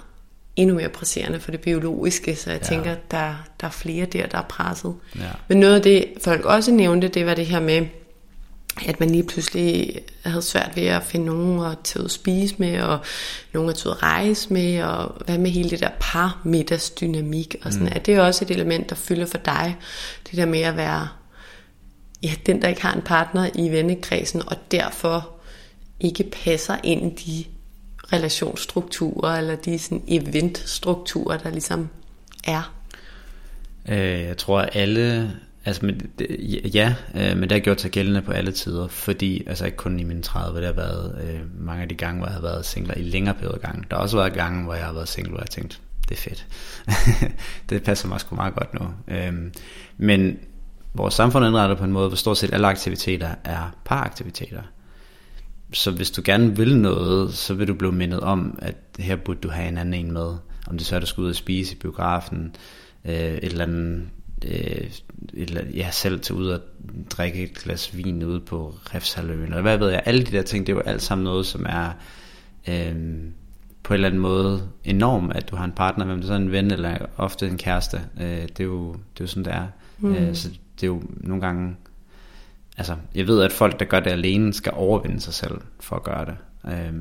endnu mere presserende for det biologiske, så jeg ja. tænker, der, der er flere der, der er presset. Ja. Men noget af det, folk også nævnte, det var det her med, at man lige pludselig havde svært ved at finde nogen at tage ud at spise med, og nogen at tage ud at rejse med, og hvad med hele det der par middagsdynamik, og sådan, mm. er det også et element, der fylder for dig, det der med at være ja, den, der ikke har en partner i vennekredsen, og derfor ikke passer ind i de relationsstrukturer, eller de sådan eventstrukturer, der ligesom er? Øh, jeg tror, at alle Altså, men, ja, øh, men det har gjort sig gældende på alle tider, fordi, altså ikke kun i mine 30, det har været øh, mange af de gange, hvor jeg har været singler i længere periode gange. Der har også været gange, hvor jeg har været single, hvor jeg tænkt, det er fedt. [laughs] det passer mig sgu meget godt nu. Øh, men vores samfund er indrettet på en måde, hvor stort set alle aktiviteter er paraktiviteter. Så hvis du gerne vil noget, så vil du blive mindet om, at her burde du have en anden en med. Om det så er, at du skal ud og spise i biografen, øh, et eller andet øh, eller, ja, selv til ud og drikke et glas vin ude på Refshaløen, eller hvad ved jeg, alle de der ting, det er jo alt sammen noget, som er øh, på en eller anden måde enorm, at du har en partner, hvem det er en ven, eller ofte en kæreste, øh, det, er jo, det er jo sådan, det er. Mm. Øh, så det er jo nogle gange, altså, jeg ved, at folk, der gør det alene, skal overvinde sig selv for at gøre det. Øh,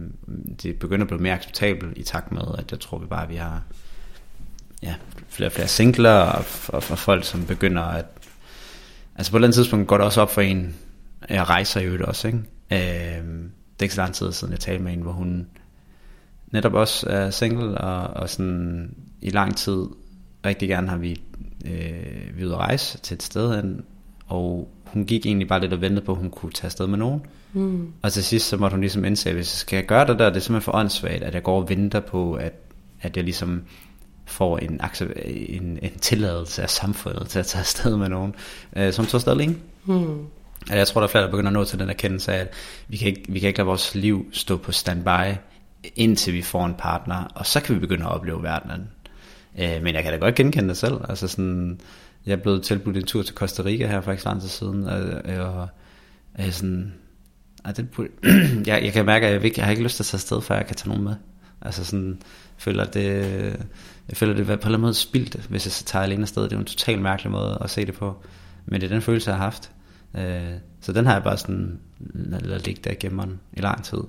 det begynder at blive mere acceptabelt i takt med, at jeg tror vi bare, at vi har ja, flere og flere singler, og, og, og folk, som begynder at... Altså på et eller andet tidspunkt går det også op for en, jeg rejser jo det også, ikke? Øh, det er ikke så lang tid siden, jeg talte med en, hvor hun netop også er single, og, og sådan i lang tid rigtig gerne har vi, øh, vi ude at rejse til et sted hen, og hun gik egentlig bare lidt og ventede på, at hun kunne tage afsted med nogen. Mm. Og til sidst, så måtte hun ligesom indse, at hvis jeg skal gøre det der, det er simpelthen for åndssvagt, at jeg går og venter på, at, at jeg ligesom får en, en, en tilladelse af samfundet til at tage afsted med nogen, øh, som tager afsted. Mm. Altså, jeg tror, der er flere, der begynder at nå til den erkendelse af, at vi kan, ikke, vi kan ikke lade vores liv stå på standby, indtil vi får en partner, og så kan vi begynde at opleve verdenen. Øh, men jeg kan da godt genkende det selv. Altså sådan, jeg er blevet tilbudt en tur til Costa Rica her for ikke så lang tid siden, og, og er sådan, og det, [clears throat] jeg, jeg kan mærke, at jeg, ikke, jeg har ikke lyst til at tage afsted, før jeg kan tage nogen med. Altså sådan, føler, at det, jeg føler, det på en eller anden måde spildt, hvis jeg så tager alene afsted. Det er en totalt mærkelig måde at se det på. Men det er den følelse, jeg har haft. Øh, så den har jeg bare sådan ladet ligge der gennem i lang tid.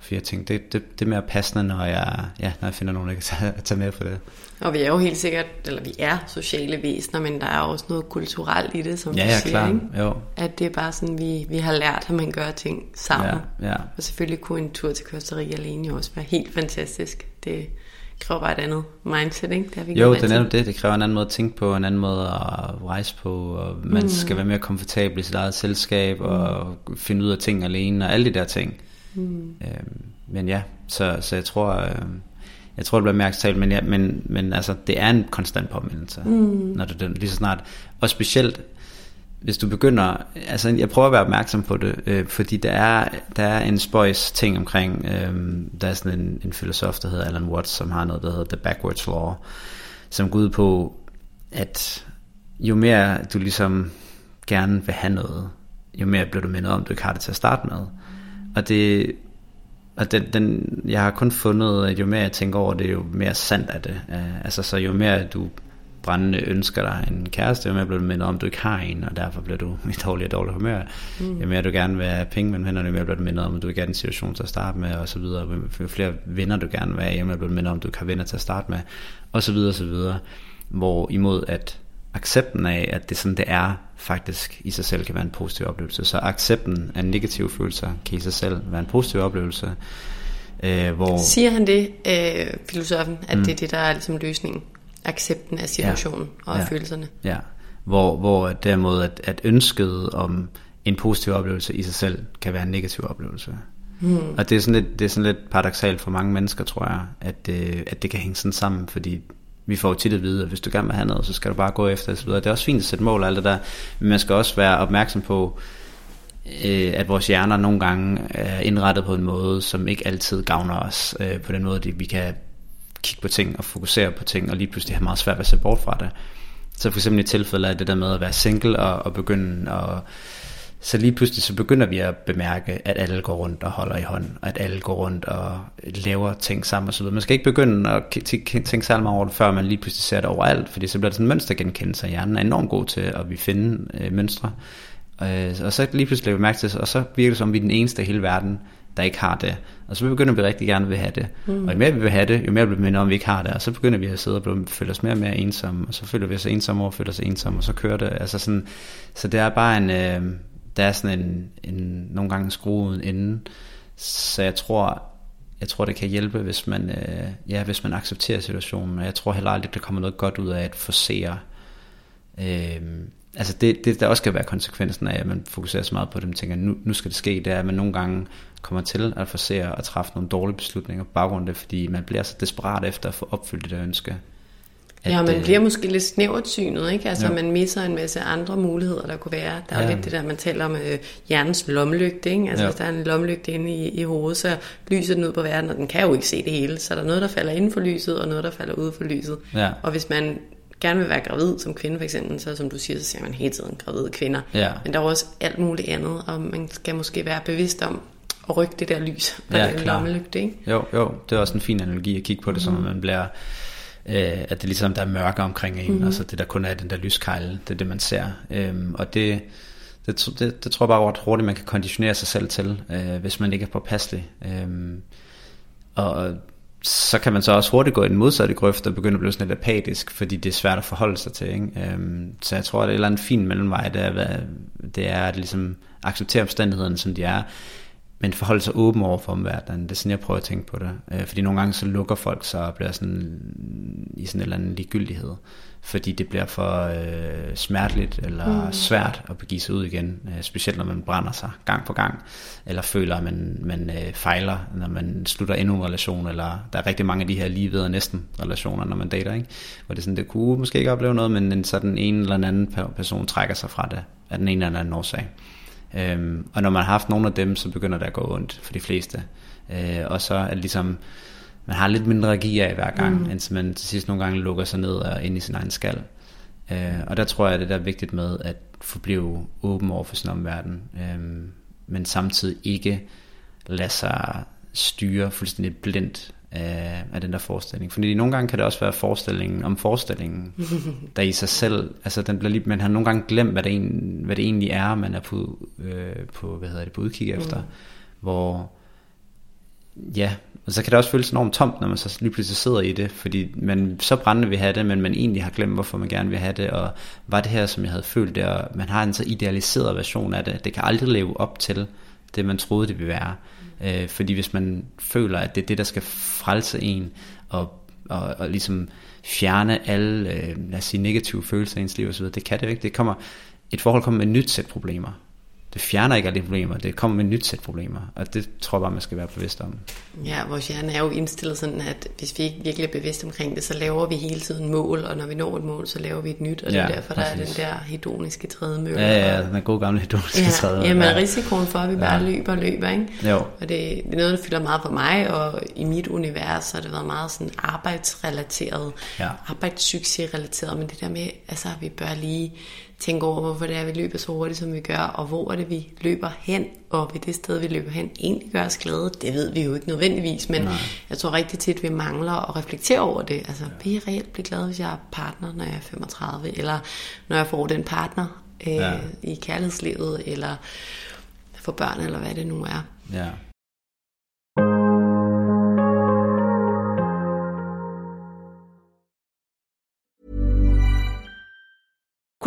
For jeg tænkte, det, det, det er mere passende, når jeg, ja, når jeg finder nogen, der kan tage, [laughs] tage med på det. Og vi er jo helt sikkert, eller vi er sociale væsener, men der er også noget kulturelt i det, som ja, du ja, siger. Klar. Ikke? Jo. At det er bare sådan, vi, vi har lært, at man gør ting sammen. Ja, ja. Og selvfølgelig kunne en tur til Costa Rica alene jo også være helt fantastisk. Det kræver bare et andet mindset, ikke? Det vi jo, det er det. Det kræver en anden måde at tænke på, en anden måde at rejse på, og man mm. skal være mere komfortabel i sit eget selskab, og mm. finde ud af ting alene, og alle de der ting. Mm. Øhm, men ja, så, så jeg tror... Øh, jeg tror, det bliver mere acceptabelt, men, ja, men, men altså, det er en konstant påmindelse, mm. når du lige så snart, og specielt, hvis du begynder, altså jeg prøver at være opmærksom på det, øh, fordi der er, der er en spøjs ting omkring, øh, der er sådan en, en filosof, der hedder Alan Watts, som har noget, der hedder The Backwards Law, som går ud på, at jo mere du ligesom gerne vil have noget, jo mere bliver du mindet om, du ikke har det til at starte med. Og det og den, den, jeg har kun fundet, at jo mere jeg tænker over det, jo mere sandt er det. Uh, altså så jo mere du brændende ønsker dig en kæreste, jo mere bliver du mindet om, at du ikke har en, og derfor bliver du [laughs] i dårlig og dårlig humør. Mm. Jo mere du gerne vil have penge mellem hænderne, jo mere bliver du mindet om, at du ikke er i en situation til at starte med, og så videre. Jo flere venner du gerne vil have, jo mere bliver du mindet om, at du ikke har venner til at starte med, og så videre, og så videre. Hvor imod at accepten af, at det sådan, det er, faktisk i sig selv kan være en positiv oplevelse. Så accepten af negative følelser kan i sig selv være en positiv oplevelse. Øh, hvor... Siger han det, øh, filosofen, at mm. det er det, der er ligesom løsningen? Accepten af situationen ja. og af ja. følelserne? Ja, hvor, hvor derimod at, at ønsket om en positiv oplevelse i sig selv kan være en negativ oplevelse. Mm. Og det er, sådan lidt, det er sådan lidt paradoxalt for mange mennesker, tror jeg, at, øh, at det kan hænge sådan sammen, fordi vi får tit at vide, at hvis du gerne vil have noget, så skal du bare gå efter det. Det er også fint at sætte mål og alt det der, men man skal også være opmærksom på, øh, at vores hjerner nogle gange er indrettet på en måde, som ikke altid gavner os. Øh, på den måde, at vi kan kigge på ting og fokusere på ting, og lige pludselig have meget svært ved at se bort fra det. Så for eksempel i tilfælde af det der med at være single og, og begynde at så lige pludselig så begynder vi at bemærke, at alle går rundt og holder i hånd, og at alle går rundt og laver ting sammen osv. Man skal ikke begynde at tænke særlig meget over det, før man lige pludselig ser det overalt, fordi så bliver det sådan en mønstergenkendelse, og hjernen er enormt god til at vi finde øh, mønstre. Øh, og så lige pludselig lægger vi mærke til, og så virker det som, om vi er den eneste i hele verden, der ikke har det. Og så begynder vi rigtig gerne vil have det. Mm. Og jo mere vi vil have det, jo mere bliver vi mindre om, at vi ikke har det. Og så begynder vi at sidde og føle os mere og mere ensomme. Og så føler vi os ensomme og føler os ensomme, og så kører det. Altså sådan, så det er bare en, øh, der er sådan en, en nogle gange skruen inden. Så jeg tror, jeg tror, det kan hjælpe, hvis man, øh, ja, hvis man accepterer situationen. Og jeg tror heller aldrig, der kommer noget godt ud af at forsere. Øh, altså det, det, der også skal være konsekvensen af, at man fokuserer så meget på det, man tænker, nu, nu skal det ske, det er, at man nogle gange kommer til at forsere og træffe nogle dårlige beslutninger på baggrund af det, fordi man bliver så desperat efter at få opfyldt det der ønske. At, ja, man øh, bliver måske lidt snævert synet, ikke? Altså, ja. man misser en masse andre muligheder, der kunne være. Der er ja. lidt det der, man taler om øh, hjernens lommelygte, ikke? Altså, ja. hvis der er en lommelygte inde i, i hovedet, så lyser den ud på verden, og den kan jo ikke se det hele. Så der er noget, der falder inden for lyset, og noget, der falder ude for lyset. Ja. Og hvis man gerne vil være gravid som kvinde for eksempel, så som du siger, så ser man hele tiden gravide kvinder. Ja. Men der er også alt muligt andet, og man skal måske være bevidst om at rykke det der lys på ja, den lommelygte, ikke? Jo, jo, det er også en fin analogi at kigge på det, mm. som at man bliver øh, at det er ligesom, der er mørke omkring en, mm. altså det der kun er den der lyskejle, det er det, man ser. Øhm, og det, det, det, det tror jeg bare ret hurtigt, man kan konditionere sig selv til, øh, hvis man ikke er påpasselig. Øhm, og så kan man så også hurtigt gå i den modsatte grøft og begynde at blive sådan lidt apatisk, fordi det er svært at forholde sig til. Ikke? Øhm, så jeg tror, at det er andet fint mellemvej, det er, det er at ligesom acceptere omstændighederne, som de er, men forholde sig åben over for omverdenen. Det er sådan, jeg prøver at tænke på det. Øh, fordi nogle gange så lukker folk sig og bliver sådan i sådan en eller anden ligegyldighed. Fordi det bliver for øh, smerteligt eller mm. svært at begive sig ud igen. Øh, specielt når man brænder sig gang på gang. Eller føler, at man, man øh, fejler, når man slutter endnu en relation. Eller der er rigtig mange af de her lige ved og næsten relationer, når man dater. Ikke? Hvor det, sådan, det kunne måske ikke opleve noget, men så den ene eller anden person trækker sig fra det af den ene eller anden årsag. Øhm, og når man har haft nogle af dem, så begynder det at gå ondt for de fleste. Øh, og så er det ligesom, man har lidt mindre give af hver gang, mm. indtil man til sidst nogle gange lukker sig ned og ind i sin egen skal. Øh, og der tror jeg, at det er vigtigt med at forblive åben over for sin omverden, øh, men samtidig ikke lade sig styre fuldstændig blindt af, af den der forestilling. Fordi nogle gange kan det også være forestillingen om forestillingen, [laughs] der i sig selv, altså den bliver lige, man har nogle gange glemt, hvad det, en, hvad det egentlig er, man er på, øh, på, hvad hedder det, på udkig efter, mm. hvor, ja, og så kan det også føles enormt tomt, når man så lige pludselig sidder i det, fordi man så brændende vil have det, men man egentlig har glemt, hvorfor man gerne vil have det, og var det her, som jeg havde følt det, og man har en så idealiseret version af det, det kan aldrig leve op til det, man troede, det ville være. Øh, fordi hvis man føler, at det er det, der skal frelse en, og, og, og ligesom fjerne alle, øh, lad os sige, negative følelser i ens liv osv., det kan det jo ikke. Det kommer, et forhold kommer med et nyt sæt problemer det fjerner ikke alle de problemer, det kommer med et nyt sæt problemer, og det tror jeg bare, man skal være bevidst om. Ja, vores hjerne er jo indstillet sådan, at hvis vi ikke virkelig er bevidste omkring det, så laver vi hele tiden mål, og når vi når et mål, så laver vi et nyt, og ja, det er derfor, præcis. der er den der hedoniske trædemølle. Ja, ja, den er god gamle hedoniske ja, trædemølle. Jamen, ja. risikoen for, at vi bare ja. løber og løber, ikke? Jo. Og det, det er noget, der fylder meget for mig, og i mit univers, så har det været meget sådan arbejdsrelateret, ja. arbejdssuccesrelateret, men det der med, altså, vi bør lige tænke over, hvorfor det er, vi løber så hurtigt, som vi gør, og hvor er det, vi løber hen, og ved det sted, vi løber hen, egentlig gør os glade. Det ved vi jo ikke nødvendigvis, men Nej. jeg tror rigtig tit, vi mangler at reflektere over det. Altså, ja. vil jeg reelt blive glad, hvis jeg er partner, når jeg er 35, eller når jeg får den partner øh, ja. i kærlighedslivet, eller får børn, eller hvad det nu er. Ja.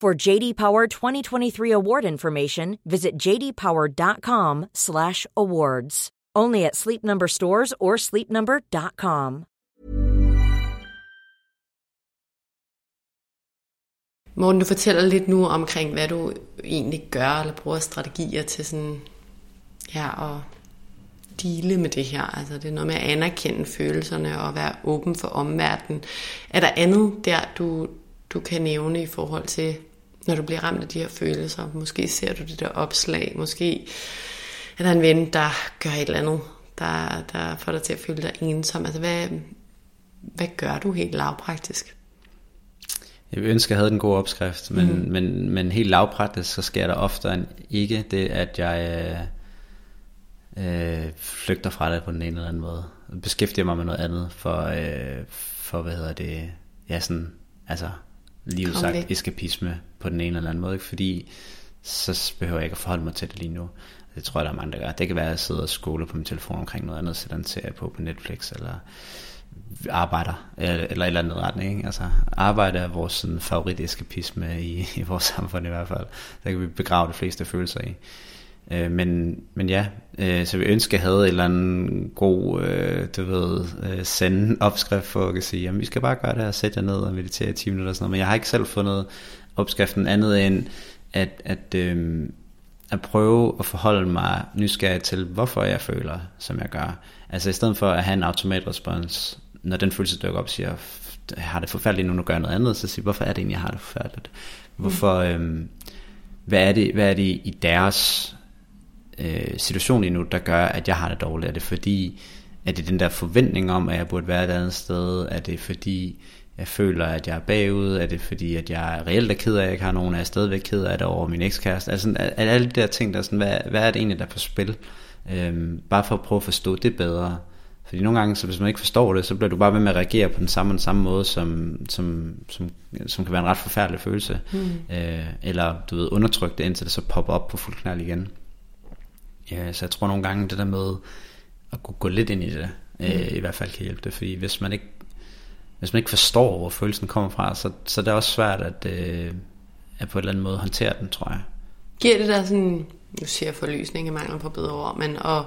For JD Power 2023 award information, visit jdpower.com/awards. Only at Sleep Number stores or sleepnumber.com. Morten, du fortæller lidt nu omkring, hvad du egentlig gør eller bruger strategier til sådan, ja, at dele med det her. Altså det er noget med at anerkende følelserne og være åben for omverdenen. Er der andet der, du, du kan nævne i forhold til når du bliver ramt af de her følelser. Måske ser du det der opslag, måske er der en ven, der gør et eller andet, der, der får dig til at føle dig ensom. Altså hvad, hvad gør du helt lavpraktisk? Jeg ønsker, jeg havde den gode opskrift, men, mm. men, men helt lavpraktisk, så sker der ofte end ikke det, at jeg øh, øh, flygter fra det på den ene eller anden måde. Beskæftiger mig med noget andet for, øh, for hvad hedder det, ja sådan, altså livet sagt væk. eskapisme på den ene eller anden måde, ikke? fordi så behøver jeg ikke at forholde mig til det lige nu. Det tror jeg, der er mange, der gør. Det kan være, at jeg sidder og skoler på min telefon omkring noget andet, sætter en serie på på Netflix, eller arbejder, eller, eller et eller andet retning. Ikke? Altså, arbejde er vores sådan, favorit eskapisme i, i vores [laughs] samfund i hvert fald. Der kan vi begrave de fleste følelser i. Øh, men, men ja, øh, så vi ønsker, at havde en eller anden god, øh, du ved, øh, sende opskrift for at sige, jamen vi skal bare gøre det her, sætte jer ned og meditere i 10 minutter og sådan noget. Men jeg har ikke selv fundet opskriften andet end, at, at, øh, at prøve at forholde mig nysgerrig til, hvorfor jeg føler, som jeg gør. Altså i stedet for at have en automatrespons, når den følelse dykker op, siger, jeg har det forfærdeligt nu, nu gør jeg noget andet, så siger hvorfor er det egentlig, jeg har det forfærdeligt? Hvorfor, øhm, hvad, er det, hvad er det i deres øh, situation lige nu, der gør, at jeg har det dårligt? Er det fordi, er det den der forventning om, at jeg burde være et andet sted? Er det fordi, jeg føler, at jeg er bagud? Er det fordi, at jeg reelt er ked af, at jeg ikke har nogen? Er jeg stadigvæk ked af det over min ekskæreste? Altså, er, er alle de der ting, der sådan, hvad, hvad er det egentlig, der er på spil? Øhm, bare for at prøve at forstå det bedre. Fordi nogle gange, så hvis man ikke forstår det, så bliver du bare ved med at reagere på den samme, den samme måde, som, som, som, som kan være en ret forfærdelig følelse. Mm. Øh, eller du ved, undertrykke det, indtil det så popper op på fuld knald igen. Ja, så jeg tror nogle gange, det der med at kunne gå lidt ind i det, øh, mm. i hvert fald kan hjælpe det. Fordi hvis man ikke, hvis man ikke forstår, hvor følelsen kommer fra, så, så det er også svært at, øh, at på en eller anden måde håndtere den, tror jeg. Giver det der sådan, nu siger jeg forløsning i mangel på bedre ord, men at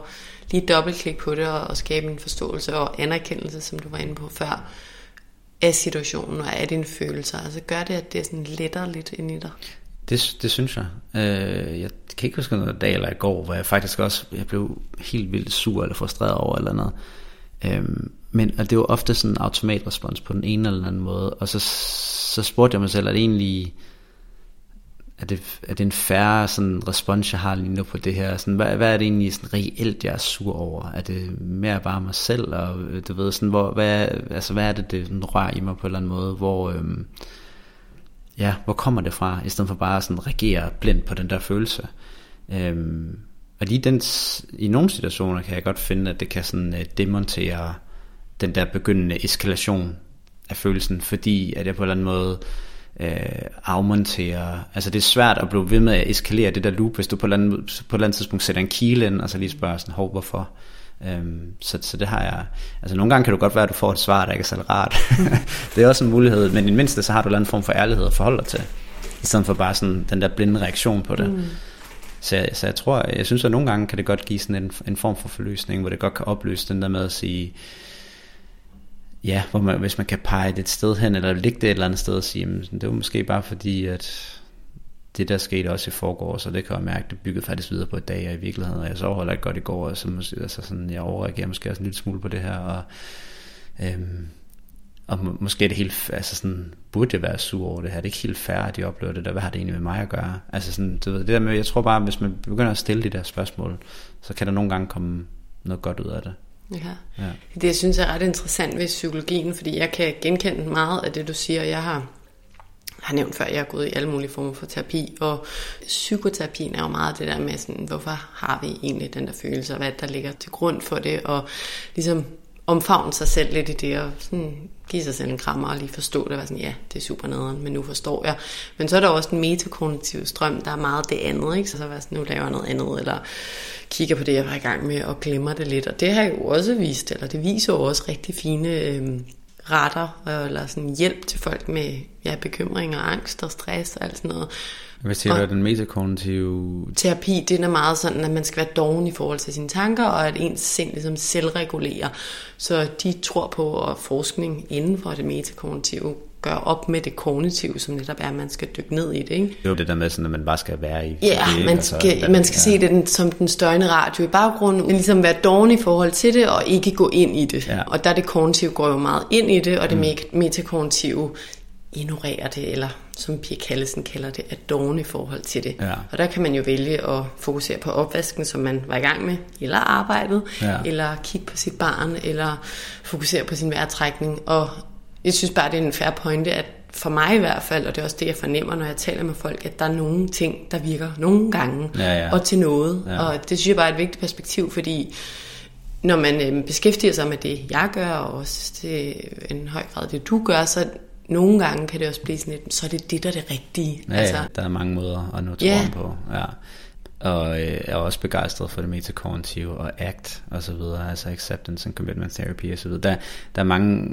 lige dobbeltklik på det og, og skabe en forståelse og anerkendelse, som du var inde på før, af situationen og af dine følelser. Altså gør det, at det er sådan lettere lidt ind i dig? Det, det synes jeg. Øh, jeg kan ikke huske noget dag eller i går, hvor jeg faktisk også jeg blev helt vildt sur eller frustreret over eller noget. Øh, men og det var ofte sådan en automatrespons på den ene eller anden måde. Og så, så spurgte jeg mig selv, at det egentlig er det, er det en færre sådan respons, jeg har lige nu på det her? Sådan, hvad, hvad er det egentlig sådan reelt, jeg er sur over? Er det mere bare mig selv? Og du ved, sådan, hvor, hvad, altså, hvad er det, det sådan, rører i mig på en eller anden måde? Hvor, øhm, ja, hvor kommer det fra? I stedet for bare sådan reagere blindt på den der følelse. Øhm, og lige den, i nogle situationer kan jeg godt finde, at det kan sådan øh, demontere den der begyndende eskalation af følelsen, fordi at jeg på en eller anden måde øh, afmontere. Altså det er svært at blive ved med at eskalere det der loop, hvis du på et eller andet, på et eller andet tidspunkt sætter en kile ind, og så lige spørger sådan, hov, hvorfor? Øhm, så, så det har jeg, altså nogle gange kan du godt være, at du får et svar, der ikke er så rart. [laughs] det er også en mulighed, men i mindste så har du en form for ærlighed at forholde dig til, i stedet for bare sådan den der blinde reaktion på det. Mm. Så, jeg, så jeg tror, jeg synes, at nogle gange kan det godt give sådan en, en form for forløsning, hvor det godt kan opløse den der med at sige, ja, hvor man, hvis man kan pege det et sted hen, eller ligge det et eller andet sted og sige, jamen, det var måske bare fordi, at det der skete også i forgår, så det kan jeg mærke, det byggede faktisk videre på et dag, og i virkeligheden, og jeg så heller ikke godt i går, og så måske, altså sådan, jeg overreagerer måske også en lille smule på det her, og, øhm, og må, måske er det helt, altså sådan, burde det være sur over det her, det er ikke helt fair, at de oplever det der, hvad har det egentlig med mig at gøre? Altså sådan, du ved, det der med, jeg tror bare, hvis man begynder at stille de der spørgsmål, så kan der nogle gange komme noget godt ud af det. Ja. ja. Det jeg synes er ret interessant ved psykologien, fordi jeg kan genkende meget af det, du siger. Jeg har har nævnt før, at jeg har gået i alle mulige former for terapi, og psykoterapien er jo meget det der med, sådan, hvorfor har vi egentlig den der følelse, og hvad der ligger til grund for det, og ligesom omfavne sig selv lidt i det, og sådan give sig selv en krammer og lige forstå det, og være sådan, ja, det er super nederen, men nu forstår jeg. Men så er der også den metakognitive strøm, der er meget det andet, ikke? Så så var sådan, nu laver jeg noget andet, eller kigger på det, jeg var i gang med, og glemmer det lidt. Og det har jo også vist, eller det viser jo også rigtig fine øh, retter, eller sådan hjælp til folk med ja, bekymringer, angst og stress og alt sådan noget. Hvad siger du, den metakognitive... Terapi, det er meget sådan, at man skal være doven i forhold til sine tanker, og at ens sind ligesom selvregulerer. Så de tror på, at forskning inden for det metakognitive gør op med det kognitive, som netop er, at man skal dykke ned i det. Ikke? Jo, det der med, sådan, at man bare skal være i... Ja, det, man skal, altså, man skal se det som den støjende radio i baggrunden, men ligesom være doven i forhold til det, og ikke gå ind i det. Ja. Og der det kognitive går jo meget ind i det, og det mm. metakognitive ignorere det, eller som Pia Kallesen kalder det, at dårne i forhold til det. Ja. Og der kan man jo vælge at fokusere på opvasken, som man var i gang med, eller arbejdet, Ja. eller kigge på sit barn, eller fokusere på sin vejrtrækning. Og jeg synes bare, det er en fair pointe, at for mig i hvert fald, og det er også det, jeg fornemmer, når jeg taler med folk, at der er nogle ting, der virker nogle gange, Ja, ja. og til noget. Ja. Og det synes jeg bare er et vigtigt perspektiv, fordi når man øh, beskæftiger sig med det, jeg gør, og også til en høj grad det, du gør, så nogle gange kan det også blive sådan lidt, så er det det, der er det rigtige. Ja, altså, ja, der er mange måder at nå til Ja. på. Ja. Og øh, jeg er også begejstret for det metakognitive og ACT og så videre, altså Acceptance and Commitment Therapy og så videre. Der, der er mange,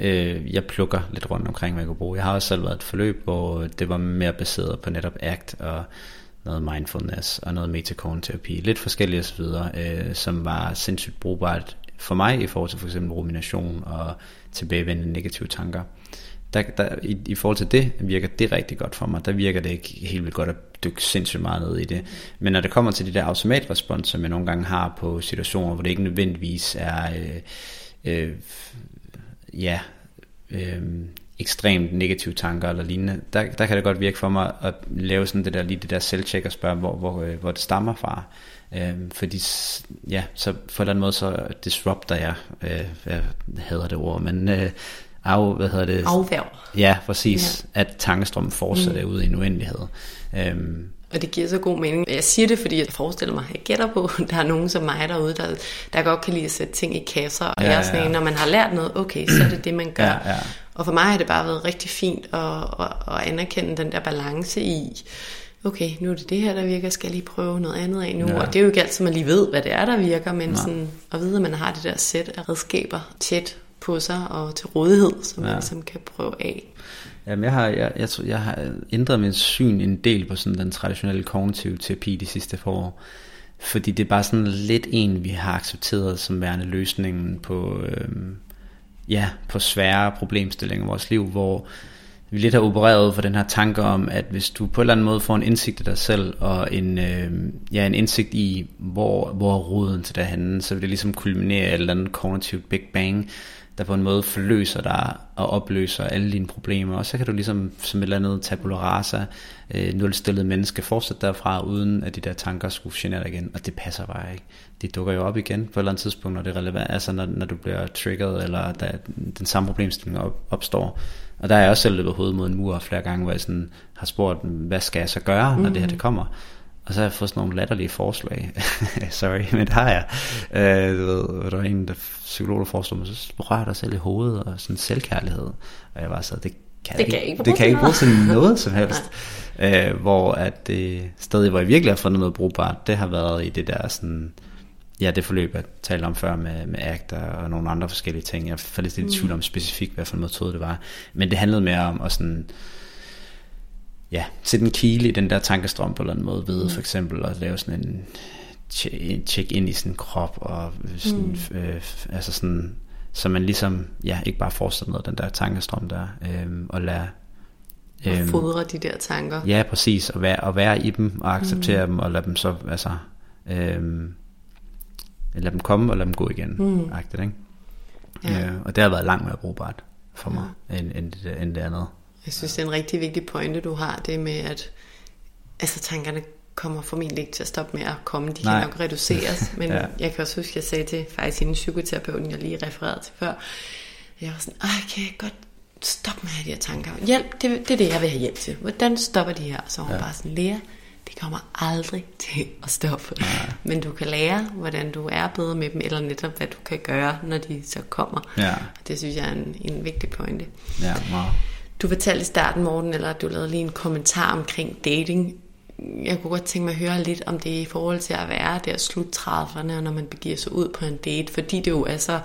øh, jeg plukker lidt rundt omkring, hvad jeg kunne bruge. Jeg har også selv været et forløb, hvor det var mere baseret på netop ACT og noget mindfulness og noget metakognitiv lidt forskellige og så videre, øh, som var sindssygt brugbart for mig i forhold til for eksempel rumination og tilbagevendende negative tanker der, der, i, i forhold til det virker det rigtig godt for mig. Der virker det ikke helt vildt godt at dykke sindssygt meget ned i det. Men når det kommer til de der automatrespons, som jeg nogle gange har på situationer, hvor det ikke nødvendigvis er øh, øh, ja, øh, ekstremt negative tanker eller lignende, der, der kan det godt virke for mig at lave sådan det der, lige det der selvtjek og spørge, hvor, hvor, øh, hvor det stammer fra. Øh, fordi ja, så på en eller anden måde så disrupter jeg, øh, jeg hader det ord, men øh, af, hvad hedder det? Afværg. Ja, præcis. Ja. At tankestrømmen fortsætter mm. ud i en uendelighed. Øhm, Og det giver så god mening. Jeg siger det, fordi jeg forestiller mig, jeg gætter på, [laughs] der er nogen som mig derude, der, der godt kan lide at sætte ting i kasser. Og Ja, jeg er sådan ja. en, når man har lært noget, okay, så er det det, man gør. Ja, ja. Og for mig har det bare været rigtig fint at, at, at anerkende den der balance i, okay, nu er det det her, der virker, skal jeg lige prøve noget andet af nu. Ja. Og det er jo ikke altid, man lige ved, hvad det er, der virker, men sådan, at vide, at man har det der sæt af redskaber tæt på sig og til rådighed, som ja. Man ligesom kan prøve af. Jamen, jeg har, jeg, jeg, tror, jeg har ændret min syn en del på sådan den traditionelle kognitive terapi de sidste par år. Fordi det er bare sådan lidt en, vi har accepteret som værende løsningen på, øhm, ja, på svære problemstillinger i vores liv, hvor vi lidt har opereret for den her tanke om, at hvis du på en eller anden måde får en indsigt i dig selv, og en, øh, ja, en indsigt i, hvor, hvor er roden til derhenne, så vil det ligesom kulminere i et eller andet kognitivt Big Bang, der på en måde forløser dig og opløser alle dine problemer, og så kan du ligesom som et eller andet tabula rasa, øh, nulstillet menneske, fortsætte derfra, uden at de der tanker skulle genere dig igen, og det passer bare ikke. De dukker jo op igen på et eller andet tidspunkt, når det er relevant, altså når, når du bliver trigget, eller der, den samme problemstilling op, opstår. Og der er jeg også selv løbet hovedet mod en mur flere gange, hvor jeg sådan har spurgt, hvad skal jeg så gøre, når mm. det her det kommer? Og så har jeg fået sådan nogle latterlige forslag. [laughs] Sorry, men det har jeg. Øh, du ved, der var en der psykolog, der foreslog mig, så rør dig selv i hovedet, og sådan selvkærlighed. Og jeg var så, det kan, Det jeg kan ikke det kan jeg ikke bruge til noget som [laughs] helst. Øh, hvor at det sted, hvor jeg virkelig har fundet noget brugbart, det har været i det der sådan, ja, det forløb, jeg talte om før med, med ACT og nogle andre forskellige ting. Jeg faldt lidt i tvivl om specifikt, hvad for en metode det var. Men det handlede mere om at sådan, ja, sætte en kile i den der tankestrøm på en eller anden måde ved, for eksempel at lave sådan en tje- en check ind i sin krop og sådan, mm. øh, altså sådan, så man ligesom, ja, ikke bare fortsætter med den der tankestrøm der, øhm, og lade Og fodre de der tanker. Ja, præcis, og være, og være i dem, og acceptere mm. dem, og lade dem så, altså, øhm, lade dem komme, og lade dem gå igen, mm. agtigt, ikke? Ja. Øh, og det har været langt mere brugbart for mig, end, end, det, end det andet. Jeg synes, det er en rigtig vigtig pointe, du har, det med, at altså, tankerne kommer formentlig ikke til at stoppe med at komme. De Nej. kan nok reduceres, [laughs] men Ja. ja. jeg kan også huske, at jeg sagde til faktisk hende psykoterapeuten, jeg lige refererede til før, jeg var sådan, ej, kan jeg godt stoppe med de her tanker? Hjælp, det, det er det, jeg vil have hjælp til. Hvordan stopper de her? Så hun ja. bare sådan, Lea, det kommer aldrig [laughs] til at stoppe. Ja. Men du kan lære, hvordan du er bedre med dem, eller netop, hvad du kan gøre, når de så kommer. Ja. Det synes jeg er en, en vigtig pointe. Ja, meget. Du fortalte i starten, Morten, eller du lavede lige en kommentar omkring dating. Jeg kunne godt tænke mig at høre lidt om det i forhold til at være der slut 30'erne, når man begiver sig ud på en date, fordi det jo er så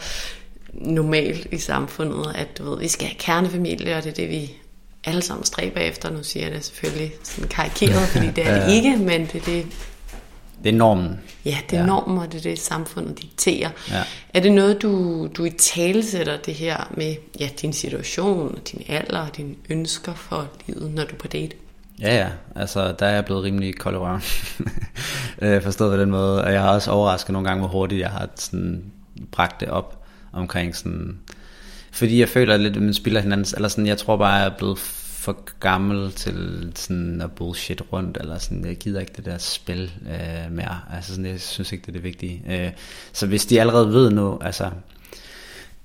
normalt i samfundet, at du ved, vi skal have kernefamilie, og det er det, vi alle sammen stræber efter. Nu siger jeg det selvfølgelig sådan karikeret, fordi det er det ikke, men det er det, Det er normen. Ja, det er Ja. normen, og det er det, samfundet dikterer. Ja. Er det noget, du, du i tale sætter det her med ja, din situation, og din alder og dine ønsker for livet, når du er på date? Ja, ja. Altså, der er jeg blevet rimelig kold i røven. [laughs] Øh, Forstået på den måde. Og jeg har også overrasket nogle gange, hvor hurtigt jeg har sådan bragt det op omkring sådan... Fordi jeg føler lidt, at man spiller hinandens, eller sådan, jeg tror bare, jeg er blevet for gammel til sådan at bullshit rundt, eller sådan, jeg gider ikke det der spil øh, mere, altså sådan, jeg synes ikke, det er det vigtige. Øh, så hvis de allerede ved nu, altså,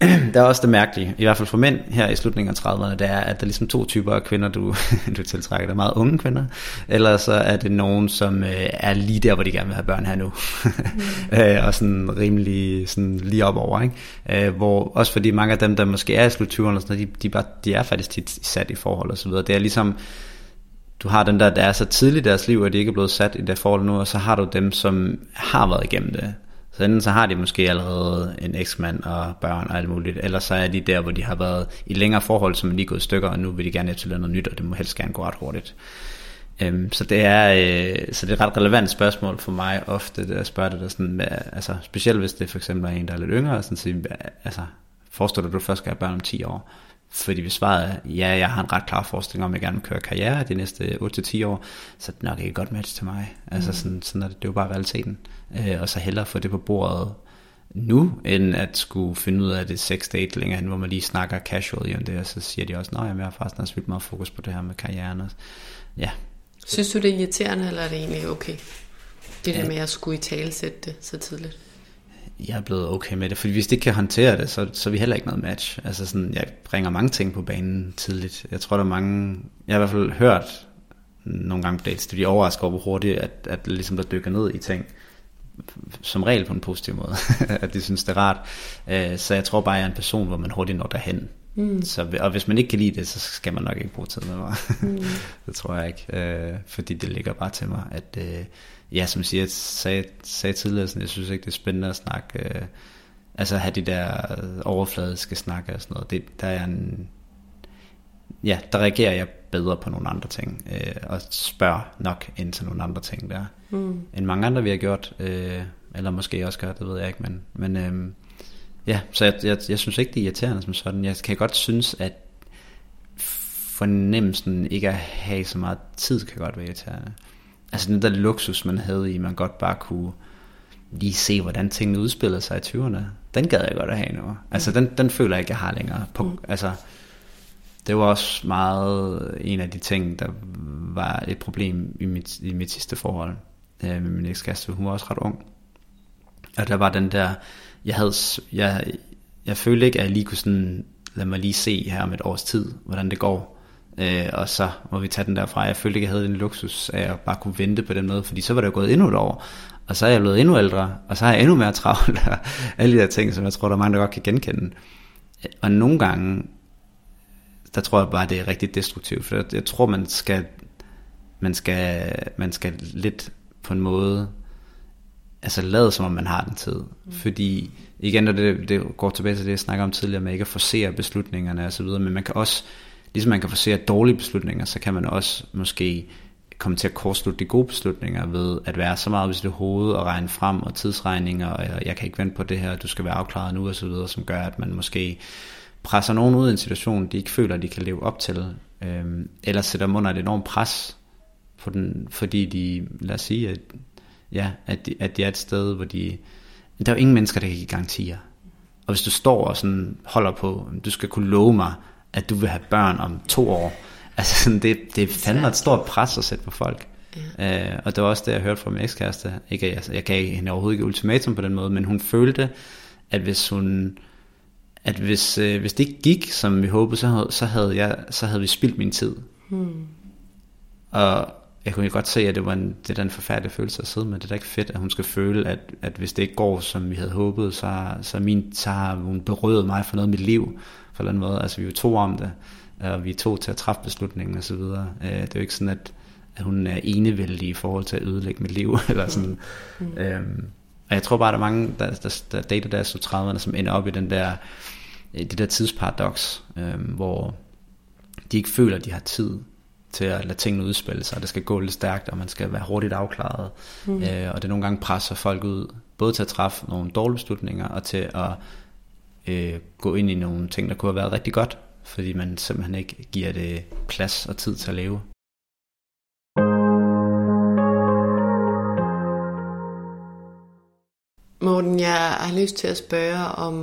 [clears throat] der er også det mærkelige, i hvert fald for mænd her i slutningen af 30'erne, det er, at der er ligesom to typer af kvinder, du, [laughs] du tiltrækker. Der er meget unge kvinder, eller så er det nogen, som øh, er lige der, hvor de gerne vil have børn her nu. [laughs] Mm. øh, og sådan rimelig sådan lige op over. Ikke? Øh, hvor også fordi mange af dem, der måske er i slut 20'erne, sådan, de, de, bare, de er faktisk tit sat i forhold og så videre. Det er ligesom, du har den der, der er så tidligt i deres liv, at de ikke er blevet sat i det forhold nu, og så har du dem, som har været igennem det så enten så har de måske allerede en eksmand og børn og alt muligt, eller så er de der, hvor de har været i længere forhold, som er lige gået i stykker, og nu vil de gerne efterlade noget nyt, og det må helst gerne gå ret hurtigt. Øhm, så, det er, øh, så det er et ret relevant spørgsmål for mig ofte, at spørge det der sådan, med, altså, specielt hvis det for eksempel er en, der er lidt yngre, sådan, så, altså, forestiller du, at du først skal have børn om 10 år? Fordi hvis svaret er, ja, jeg har en ret klar forestilling om, at jeg gerne vil køre karriere de næste 8-10 år, så er det nok ikke godt match til mig. Altså mm. sådan, sådan er det, det er jo bare realiteten. Øh, og så hellere få det på bordet nu, end at skulle finde ud af det sex date længere, hvor man lige snakker casual om det, og så siger de også, at jeg har faktisk også vildt meget fokus på det her med karrieren. Og, ja. Synes du det er irriterende, eller er det egentlig okay? Det der ja. med at skulle i tale sætte det så tidligt? jeg er blevet okay med det, fordi hvis det ikke kan håndtere det, så, så er vi heller ikke noget match. Altså sådan, jeg bringer mange ting på banen tidligt. Jeg tror, der er mange, jeg har i hvert fald hørt nogle gange på dates, de overrasker over, hvor hurtigt, at, at ligesom der dykker ned i ting, som regel på en positiv måde, [laughs] at de synes, det er rart. Øh, så jeg tror bare, jeg er en person, hvor man hurtigt når derhen. Mm. Så, og hvis man ikke kan lide det, så skal man nok ikke bruge tid med mig. Mm. [laughs] det tror jeg ikke, øh, fordi det ligger bare til mig, at øh, ja, som jeg siger, sagde, sagde tidligere, sådan, jeg synes ikke, det er spændende at snakke, øh, altså have de der overfladiske snakke og sådan noget. Det, der er en, ja, der reagerer jeg bedre på nogle andre ting, øh, og spørger nok ind til nogle andre ting der, mm. end mange andre vi har gjort, øh, eller måske også gør, det ved jeg ikke, men, men øh, ja, så jeg, jeg, jeg synes ikke, det er irriterende som sådan. Jeg kan godt synes, at fornemmelsen ikke at have så meget tid, kan godt være irriterende altså den der luksus, man havde i, man godt bare kunne lige se, hvordan tingene udspillede sig i 20'erne, den gad jeg godt at have nu. Altså den, den føler jeg ikke, jeg har længere. På, mm. Altså, det var også meget en af de ting, der var et problem i mit, i mit sidste forhold øh, med min ekskæreste. Hun var også ret ung. Og der var den der, jeg havde, jeg, jeg følte ikke, at jeg lige kunne sådan, lad mig lige se her om et års tid, hvordan det går. Øh, og så må vi tage den derfra. Jeg følte ikke, jeg havde en luksus af at bare kunne vente på den måde, fordi så var det jo gået endnu et år. Og så er jeg blevet endnu ældre, og så er jeg endnu mere travlt, og alle de der ting, som jeg tror, der er mange, der godt kan genkende. Og nogle gange, der tror jeg bare, det er rigtig destruktivt, for jeg tror, man skal, man skal, man skal lidt på en måde, altså lade som om man har den tid. Mm. Fordi igen, når det, det går tilbage til det, jeg snakker om tidligere, med ikke at forsere beslutningerne og så videre, men man kan også ligesom man kan forsere dårlige beslutninger, så kan man også måske komme til at kortslutte de gode beslutninger ved at være så meget ved sit hoved og regne frem og tidsregninger, og jeg kan ikke vente på det her, du skal være afklaret nu og så videre, som gør, at man måske presser nogen ud i en situation, de ikke føler, de kan leve op til, øhm, eller sætter dem under et enormt pres, på den, fordi de, lad os sige, at, ja, at, de, at de er et sted, hvor de, der er jo ingen mennesker, der kan give garantier. Og hvis du står og sådan holder på, du skal kunne love mig, at du vil have børn om to år. Altså sådan, det, det er fandme et stort pres at sætte på folk. Ja. Øh, og det var også det, jeg hørte fra min ekskæreste. Ikke, altså, jeg gav hende overhovedet ikke ultimatum på den måde, men hun følte, at hvis hun at hvis, øh, hvis det ikke gik, som vi håbede, så havde, så havde, jeg, så havde vi spildt min tid. Hmm. Og jeg kunne godt se, at det var en, det er en forfærdelig følelse at sidde med. Det er da ikke fedt, at hun skal føle, at, at hvis det ikke går, som vi havde håbet, så, så, min, så har hun berøvet mig for noget af mit liv på en eller anden måde. Altså vi er jo to om det, og vi er to til at træffe beslutningen og så videre. Øh, det er jo ikke sådan, at, at hun er enevældig i forhold til at ødelægge mit liv, [laughs] eller sådan. Mm. Øhm, og jeg tror bare, der er mange, der, der, der dater deres 30'erne, som ender op i den der, det der tidsparadox, øhm, hvor de ikke føler, at de har tid til at lade tingene udspille sig. Det skal gå lidt stærkt, og man skal være hurtigt afklaret. Mm. Øh, og det nogle gange presser folk ud, både til at træffe nogle dårlige beslutninger, og til at øh, gå ind i nogle ting, der kunne have været rigtig godt, fordi man simpelthen ikke giver det plads og tid til at leve. Morten, jeg har lyst til at spørge om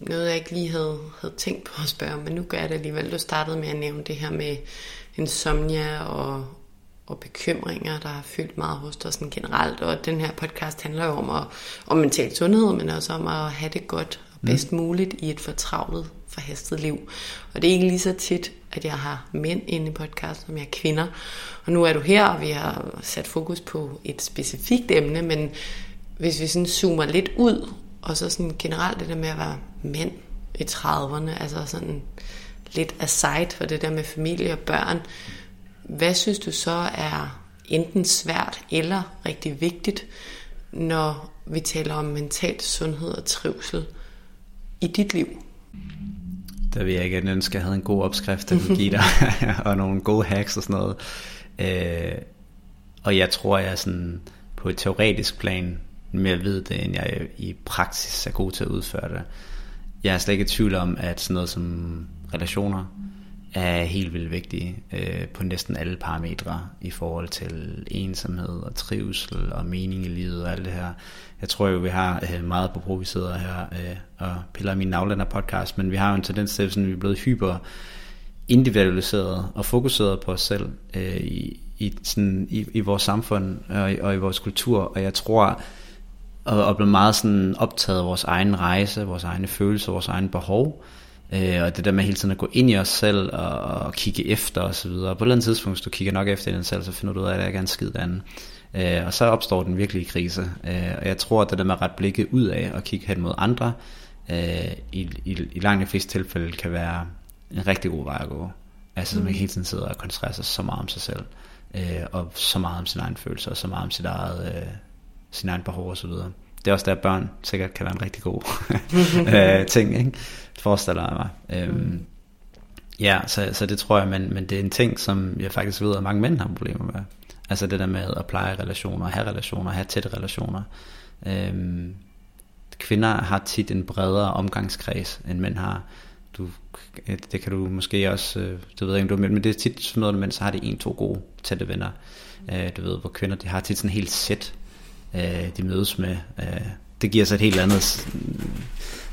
noget, jeg ikke lige havde, havde tænkt på at spørge, men nu gør jeg det alligevel. Du startede med at nævne det her med insomnia og, og bekymringer, der har fyldt meget hos dig sådan generelt, og den her podcast handler jo om, at, om mental sundhed, men også om at have det godt og bedst mm. muligt i et fortravlet, forhastet liv. Og det er ikke lige så tit, at jeg har mænd inde i podcasten, som jeg er kvinder. Og nu er du her, og vi har sat fokus på et specifikt emne, men hvis vi sådan zoomer lidt ud, og så sådan generelt det der med at være mænd i 30'erne, altså sådan lidt aside for det der med familie og børn, hvad synes du så er enten svært eller rigtig vigtigt, når vi taler om mental sundhed og trivsel i dit liv? Der vil jeg igen ønske, at jeg havde en god opskrift, der kunne give dig, [laughs] og nogle gode hacks og sådan noget. Øh, og jeg tror, jeg er sådan på et teoretisk plan mere ved det, end jeg i praksis er god til at udføre det. Jeg er slet ikke i tvivl om, at sådan noget som relationer er helt vildt vigtige øh, på næsten alle parametre i forhold til ensomhed og trivsel og mening i livet og alt det her. Jeg tror jo, vi har øh, meget på brug, vi sidder her øh, og piller min navlander podcast, men vi har jo en tendens til, at vi er blevet hyper individualiseret og fokuseret på os selv øh, i, i, sådan, i, i vores samfund og i, og i vores kultur, og jeg tror, og, og blevet meget sådan optaget af vores egen rejse, vores egne følelser, vores egne behov. Øh, og det der med hele tiden at gå ind i os selv og, og kigge efter og så videre. Og på et eller andet tidspunkt, hvis du kigger nok efter den selv, så finder du ud af, at der er en skid anden. Øh, og så opstår den virkelige krise. Øh, og jeg tror, at det der med at ret blikket ud af og kigge hen mod andre, øh, i, i, i langt de fleste tilfælde kan være en rigtig god vej at gå. Altså, mm. man hele tiden sidder og koncentrerer sig så meget om sig selv, øh, og så meget om sin egen følelse, og så meget om sit eget, øh, sin egen behov videre. Det er også der, børn sikkert kan være en rigtig god [laughs] øh, ting, ikke? forestiller jeg mig. Øhm, mm. Ja, så, så det tror jeg, men, men det er en ting, som jeg faktisk ved, at mange mænd har problemer med. Altså det der med at pleje relationer, have relationer, have tætte relationer. Øhm, kvinder har tit en bredere omgangskreds, end mænd har. Du, det kan du måske også, øh, det ved jeg ikke, du, men det er tit sådan noget, at mænd så har de en, to gode, tætte venner. Øh, du ved, hvor kvinder, de har tit sådan helt sæt øh, de mødes med. Øh, det giver sig et helt andet,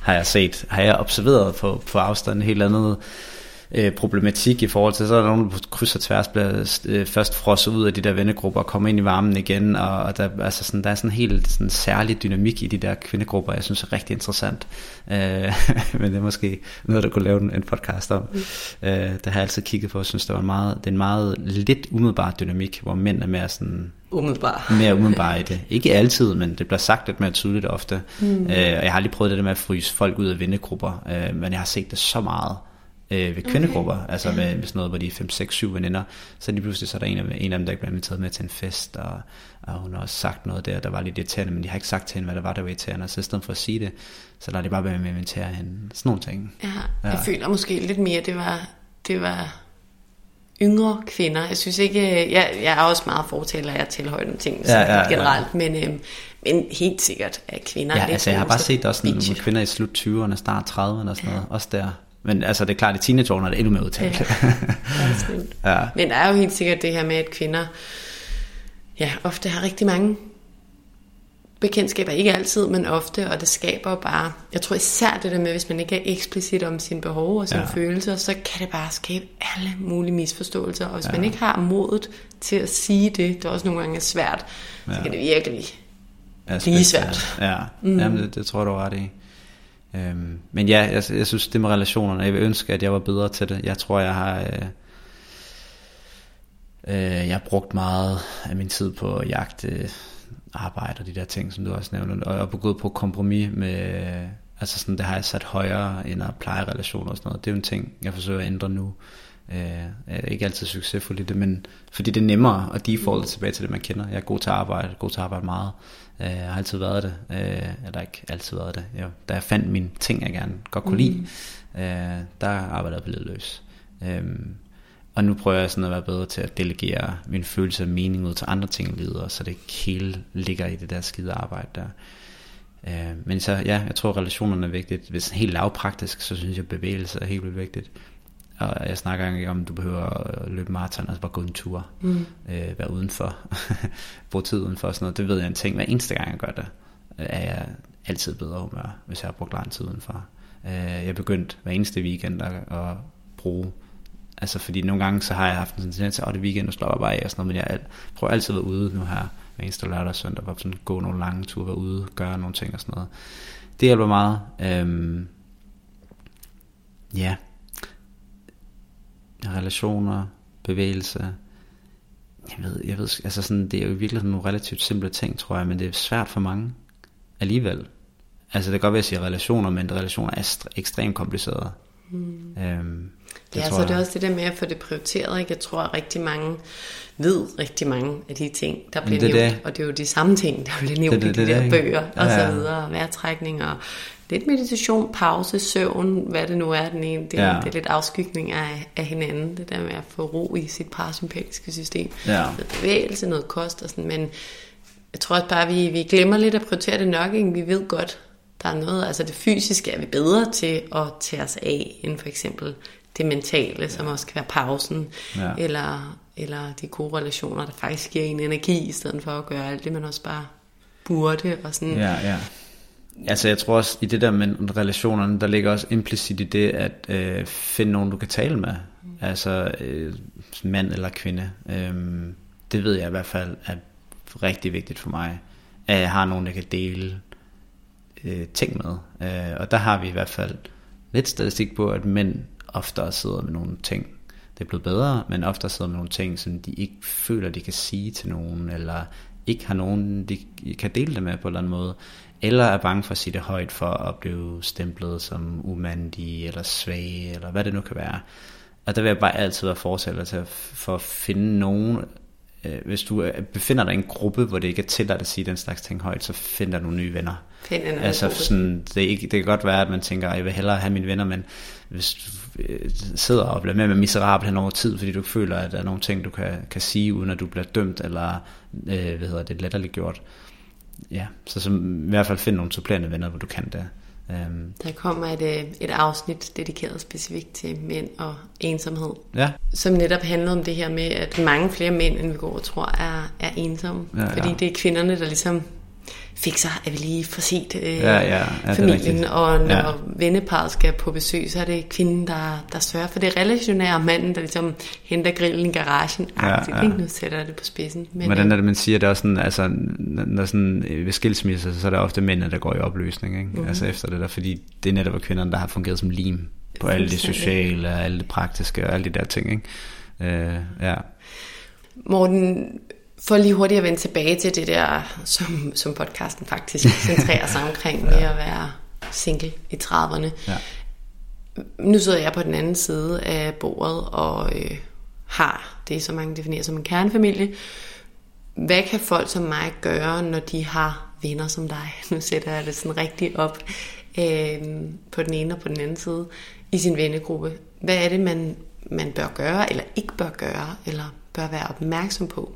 har jeg set, har jeg observeret på, på afstand, et helt andet øh, problematik i forhold til, så er der nogen, der kryds og tværs bliver øh, først frosset ud af de der vennegrupper og kommer ind i varmen igen, og, og der, altså sådan, der er sådan en helt sådan særlig dynamik i de der kvindegrupper, jeg synes er rigtig interessant. Øh, [laughs] men det er måske noget, der kunne lave en, en podcast om. Mm. Øh, det har jeg altid kigget på, og synes, det, var en meget, det er en meget lidt umiddelbar dynamik, hvor mænd er mere sådan umiddelbar. mere umiddelbar i det. [laughs] Ikke altid, men det bliver sagt lidt mere tydeligt ofte. Mm. Øh, og jeg har lige prøvet det der med at fryse folk ud af vennegrupper, øh, men jeg har set det så meget øh, ved kvindegrupper, okay. altså med, med sådan noget, hvor de er 5, 6, 7 veninder, så lige pludselig så er der en af, en af dem, der ikke bliver inviteret med til en fest, og, og hun har også sagt noget der, der var lidt irriterende, men de har ikke sagt til hende, hvad der var, der var irriterende, så i stedet for at sige det, så lader de bare være med at invitere hende, sådan nogle ting. Ja, ja. jeg føler måske lidt mere, det var, det var yngre kvinder. Jeg synes ikke, jeg, jeg er også meget fortaler af tilhøjende ting ja, ja, generelt, ja. Men, øhm, men helt sikkert er kvinder ja, altså jeg har bare set også sådan, nogle kvinder i slut 20'erne, start 30'erne og sådan noget, også der men altså, det er klart, at i teenageårene er det endnu mere udtalt. Ja, [laughs] ja. Men der er jo helt sikkert det her med, at kvinder ja, ofte har rigtig mange bekendtskaber. Ikke altid, men ofte, og det skaber bare... Jeg tror især det der med, hvis man ikke er eksplicit om sine behov og sine ja. følelser, så kan det bare skabe alle mulige misforståelser. Og hvis ja. man ikke har modet til at sige det, det er også nogle gange svært, ja. så kan det virkelig blive svært. Ja, mm. Jamen, det, det tror jeg, du er ret i. Øhm, men ja, jeg, jeg synes det med relationerne, jeg vil ønske, at jeg var bedre til det. Jeg tror, jeg har... Øh, øh, jeg har brugt meget af min tid på jagt, øh, arbejde og de der ting, som du også nævnte, og jeg er gået på kompromis med, altså sådan, det har jeg sat højere end at pleje relationer og sådan noget. Det er jo en ting, jeg forsøger at ændre nu. Øh, jeg er ikke altid succesfuld i det, men fordi det er nemmere at default tilbage til det, man kender. Jeg er god til at arbejde, god til at arbejde meget. Øh, jeg har altid været det. Øh, eller ikke altid været det. Jeg, da jeg fandt mine ting, jeg gerne godt kunne lide, mm. øh, der arbejdede jeg på lidt løs. Øh, og nu prøver jeg sådan at være bedre til at delegere min følelse og mening ud til andre ting i livet, så det ikke hele ligger i det der skide arbejde der. Øh, men så ja, jeg tror relationerne er vigtigt. Hvis helt lavpraktisk, så synes jeg bevægelse er helt vildt vigtigt. Og jeg snakker ikke om, du behøver at løbe maraton, altså bare gå en tur, mm. øh, være udenfor, [laughs] bruge tid udenfor og sådan noget. Det ved jeg en ting, hver eneste gang jeg gør det, er jeg altid bedre humør, hvis jeg har brugt lang tid udenfor. Øh, jeg begyndt hver eneste weekend at, at bruge Altså fordi nogle gange så har jeg haft en tendens til, at det er weekend, og slår bare af og sådan noget, men jeg prøver altid at være ude nu her, hver eneste lørdag og søndag, bare sådan gå nogle lange ture, være ude, gøre nogle ting og sådan noget. Det hjælper meget. Øhm, ja. Relationer, bevægelse. Jeg ved, jeg ved, altså sådan, det er jo virkelig nogle relativt simple ting, tror jeg, men det er svært for mange alligevel. Altså det kan godt være, at jeg siger relationer, men relationer er ekstremt komplicerede. Mm. Øhm, det ja, så det er også det der med at få det prioriteret. Ikke? Jeg tror, at rigtig mange ved rigtig mange af de ting, der bliver det, nævnt. Det. Og det er jo de samme ting, der bliver nævnt det, det, i de det, der det, bøger ja, og så videre. Vejrtrækning og lidt meditation, pause, søvn, hvad det nu er. Den ene, det, ja. det er lidt afskygning af, af hinanden. Det der med at få ro i sit parasympatiske system. Ja. Noget bevægelse, noget kost og sådan. Men jeg tror også bare, at vi, vi glemmer lidt at prioritere det nok. Ikke? Vi ved godt, der er noget, altså det fysiske er vi bedre til at tage os af, end for eksempel det mentale, som også kan være pausen, ja. eller, eller de gode relationer, der faktisk giver en energi, i stedet for at gøre alt det, man også bare burde. Og sådan. Ja, ja. Altså jeg tror også, i det der med relationerne, der ligger også implicit i det, at øh, finde nogen, du kan tale med. Mm. Altså øh, mand eller kvinde. Øh, det ved jeg i hvert fald er rigtig vigtigt for mig. At jeg har nogen, jeg kan dele øh, ting med. Øh, og der har vi i hvert fald lidt statistik på, at mænd oftere sidder med nogle ting. Det er blevet bedre, men oftere sidder med nogle ting, som de ikke føler, de kan sige til nogen, eller ikke har nogen, de kan dele det med på en eller anden måde, eller er bange for at sige det højt for at blive stemplet som umandig, eller svag, eller hvad det nu kan være. Og der vil jeg bare altid være fortæller til for at finde nogen, øh, hvis du befinder dig i en gruppe, hvor det ikke er tilladt at sige den slags ting højt, så find dig nogle nye venner. Find en altså sådan, det, er ikke, det kan godt være, at man tænker, at jeg vil hellere have mine venner, men hvis du øh, sidder og bliver med med miserabel hen over tid, fordi du føler, at der er nogle ting, du kan, kan sige, uden at du bliver dømt, eller øh, hvad hedder det, letterligt gjort. Ja, så som, i hvert fald finde nogle supplerende venner, hvor du kan det. Um, der kommer et, øh, et afsnit dedikeret specifikt til mænd og ensomhed, ja. som netop handler om det her med, at mange flere mænd, end vi går og tror, er, er ensomme. Ja, fordi ja. det er kvinderne, der ligesom fikser, at vi lige får set øh, ja, ja, ja, familien, og når ja. venneparet skal på besøg, så er det kvinden, der, der sørger for det relationære, manden, der ligesom henter grillen i garagen. Ja, ja. Ikke? Nu sætter jeg det på spidsen. Men, Hvordan er det, man siger, det er også sådan, altså, når sådan, øh, ved skilsmisse, så er det ofte mændene, der går i opløsning, ikke? Mm. altså efter det der, fordi det er netop kvinderne, der har fungeret som lim på alle de sociale, og alle det praktiske, og alle de der ting, ikke? Øh, ja. Morten, for lige hurtigt at vende tilbage til det der, som, som podcasten faktisk centrerer sig omkring [laughs] med at være single i 30'erne. Ja. Nu sidder jeg på den anden side af bordet og øh, har det, som man definerer som en kernefamilie. Hvad kan folk som mig gøre, når de har venner som dig? [laughs] Nu sætter jeg det sådan rigtig op øh, på den ene og på den anden side i sin vennegruppe. Hvad er det, man, man bør gøre, eller ikke bør gøre, eller bør være opmærksom på?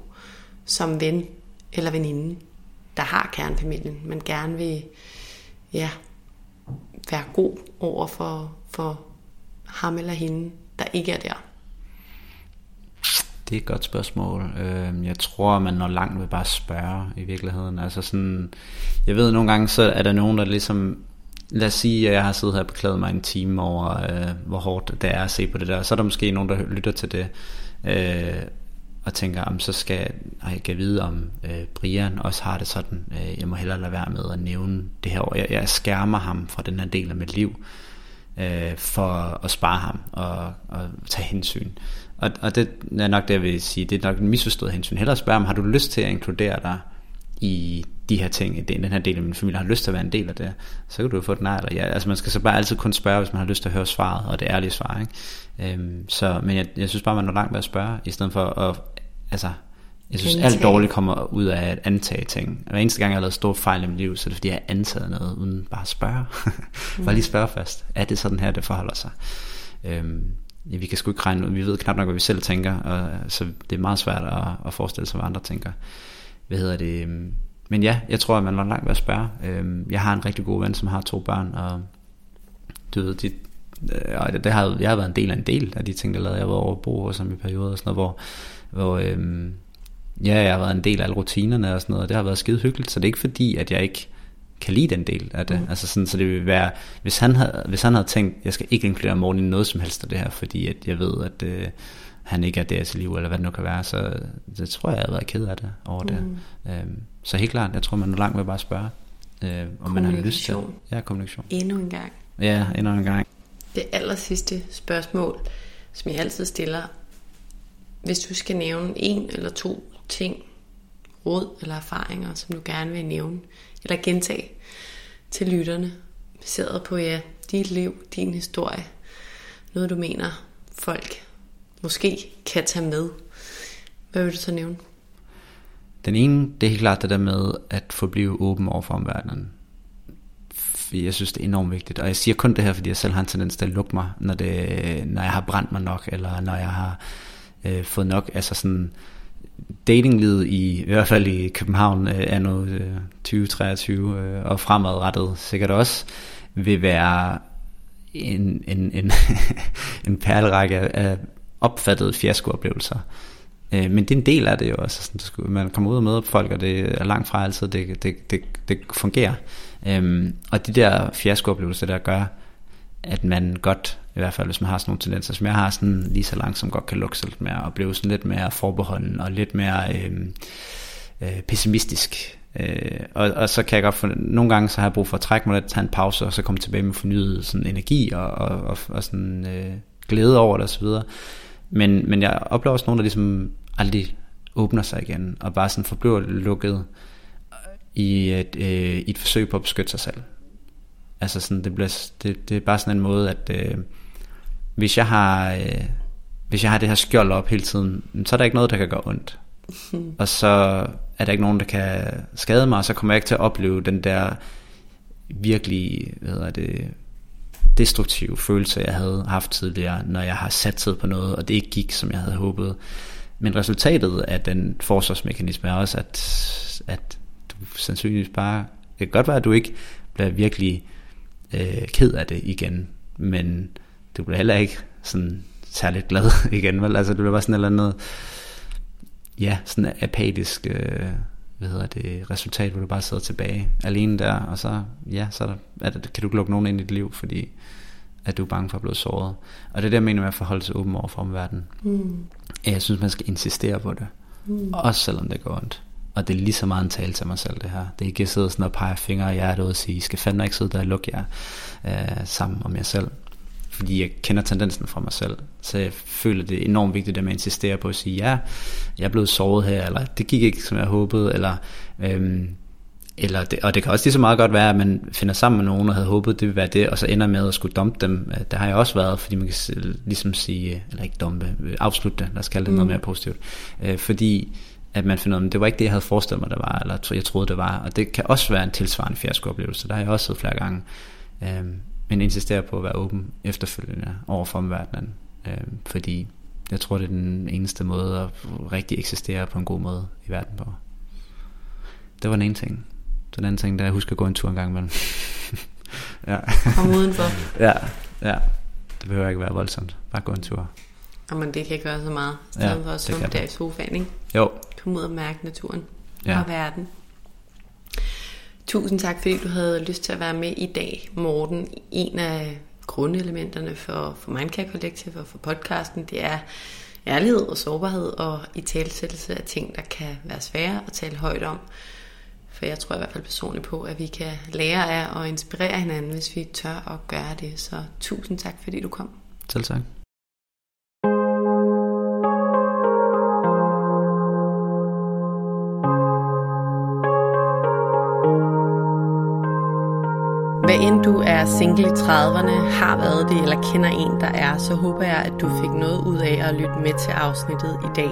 Som ven eller veninde, der har kernefamilien, men gerne vil ja, være god over for, for ham eller hende, der ikke er der? Det er et godt spørgsmål. Øhm, jeg tror, man når langt ved bare spørge i virkeligheden. Altså sådan, jeg ved nogle gange, så er der nogen, der ligesom lad os sige, at jeg har siddet her og beklaget mig en time over, øh, hvor hårdt det er at se på det der. Så er der måske nogen, der lytter til det. Øh, og tænker, om så skal jeg kan vide, om øh, Brian også har det sådan. Øh, jeg må hellere lade være med at nævne det her. Jeg, jeg skærmer ham fra den her del af mit liv, øh, for at spare ham og, og tage hensyn. Og, og det er nok det, jeg vil sige, det er nok en misforstået hensyn. Hellere spørge ham, har du lyst til at inkludere dig i de her ting, i den her del af min familie, har lyst til at være en del af det, så kan du jo få et nej eller ja. Altså man skal så bare altid kun spørge, hvis man har lyst til at høre svaret, og det ærlige svar. Ikke? Øhm, så, men jeg, jeg synes bare, man er langt ved at spørge, i stedet for at altså, jeg synes, alt dårligt kommer ud af at antage ting. Hver eneste gang, jeg har lavet store fejl i mit liv, så er det fordi, jeg har antaget noget, uden bare at spørge. [laughs] bare lige spørge først. Er det sådan her, det forholder sig? Øhm, ja, vi kan sgu ikke regne ud. Vi ved knap nok, hvad vi selv tænker, og, så det er meget svært at, at forestille sig, hvad andre tænker. Hvad hedder det? Men ja, jeg tror, at man var langt ved at spørge. Øhm, jeg har en rigtig god ven, som har to børn, og du ved, de, øh, og det, det har, jeg har været en del af en del af de ting, der lavede. Jeg var over bo hos ham i perioder og sådan noget, hvor hvor øhm, ja, jeg har været en del af alle rutinerne og sådan noget, og det har været skide hyggeligt, så det er ikke fordi, at jeg ikke kan lide den del af det. Mm. Altså sådan, så det vil være, hvis han, havde, hvis han havde tænkt, jeg skal ikke inkludere Morten i noget som helst af det her, fordi at jeg ved, at øh, han ikke er der i sit liv, eller hvad det nu kan være, så det tror jeg, jeg har været ked af det over mm. det. Øhm, så helt klart, jeg tror, man er langt med bare at spørge, øh, om man har lyst til. Ja, kommunikation. Endnu en gang. Ja, endnu en gang. Det aller sidste spørgsmål, som jeg altid stiller, hvis du skal nævne en eller to ting, råd eller erfaringer, som du gerne vil nævne, eller gentage til lytterne, baseret på ja, dit liv, din historie, noget du mener, folk måske kan tage med. Hvad vil du så nævne? Den ene, det er helt klart det der med at forblive åben over for omverdenen. Jeg synes, det er enormt vigtigt. Og jeg siger kun det her, fordi jeg selv har en tendens til at lukke mig, når, det, når jeg har brændt mig nok, eller når jeg har øh, fået nok. Altså sådan, datinglivet i, i hvert fald i København øh, er nu øh, 2023 øh, og fremadrettet sikkert også, vil være en, en, en, [laughs] en perlerække af opfattede fiaskooplevelser. Øh, men det er en del af det jo også. Sådan, man kommer ud og møder folk, og det er langt fra altid, det, det, det, det fungerer. Øh, og de der fiaskooplevelser, der gør, at man godt, i hvert fald hvis man har sådan nogle tendenser, som jeg har, sådan lige så langt som godt kan lukke sig lidt mere, og blive sådan lidt mere forbeholden, og lidt mere øh, øh, pessimistisk. Øh, og, og så kan jeg godt for, nogle gange så har jeg brug for at trække mig lidt, tage en pause, og så komme tilbage med fornyet sådan energi, og, og, og, og sådan øh, glæde over det osv. Men, men jeg oplever også nogen, der ligesom aldrig åbner sig igen, og bare sådan forbliver lukket i et, øh, i et forsøg på at beskytte sig selv. Altså sådan, det, bliver, det, det er bare sådan en måde, at øh, hvis jeg har... Øh, hvis jeg har det her skjold op hele tiden, så er der ikke noget, der kan gøre ondt. [laughs] og så er der ikke nogen, der kan skade mig, og så kommer jeg ikke til at opleve den der virkelig, hvad hedder det, destruktive følelse, jeg havde haft tidligere, når jeg har satset på noget, og det ikke gik, som jeg havde håbet. Men resultatet af den forsvarsmekanisme er også, at, at du sandsynligvis bare, det kan godt være, at du ikke bliver virkelig øh, ked af det igen, men du bliver heller ikke sådan særligt glad [laughs] igen, vel? Altså, det bliver bare sådan et eller andet, ja, sådan apatisk, øh, hvad hedder det, resultat, hvor du bare sidder tilbage alene der, og så, ja, så er der, er der, kan du ikke lukke nogen ind i dit liv, fordi at du er bange for at blive såret. Og det er jeg mener med at forholde sig åben over for omverdenen. Mm. Jeg synes, man skal insistere på det. Mm. Også selvom det går ondt. Og det er lige så meget en tale til mig selv, det her. Det er ikke at sidde sådan og pege fingre i hjertet og sige, I skal fandme ikke sidde der og lukke jer øh, sammen om jer selv. Fordi jeg kender tendensen fra mig selv. Så jeg føler, det er enormt vigtigt, at man insisterer på at sige, ja, jeg er blevet såret her, eller det gik ikke, som jeg håbede, eller... Øhm, eller det, og det kan også lige så meget godt være, at man finder sammen med nogen, og havde håbet, det ville være det, og så ender med at skulle dumpe dem. Øh, det har jeg også været, fordi man kan ligesom sige, eller ikke dumpe, øh, afslutte det, lad os kalde det mm. noget mere positivt. Øh, fordi at man finder ud af, det var ikke det, jeg havde forestillet mig, det var, eller jeg troede, det var. Og det kan også være en tilsvarende fiaskooplevelse. Der har jeg også siddet flere gange. Øh, men insisterer på at være åben efterfølgende over for omverdenen. Øh, fordi jeg tror, det er den eneste måde at rigtig eksistere på en god måde i verden på. Det var den ene ting. Den anden ting, der er at huske at gå en tur en gang imellem. [laughs] ja. Kom udenfor. [laughs] ja, ja. Det behøver ikke være voldsomt. Bare gå en tur. Jamen, det kan gøre så meget. I stedet ja, for at sidde der i sofaen, ikke? Jo. Kom ud og mærke naturen ja. og verden. Tusind tak, fordi du havde lyst til at være med i dag, Morten. En af grundelementerne for, for Mindcare Collective og for podcasten, det er ærlighed og sårbarhed og i talsættelse af ting, der kan være svære at tale højt om. For jeg tror i hvert fald personligt på, at vi kan lære af og inspirere hinanden, hvis vi tør at gøre det. Så tusind tak, fordi du kom. Selv tak. Hvad end du er single i 30'erne, har været det eller kender en, der er, så håber jeg, at du fik noget ud af at lytte med til afsnittet i dag.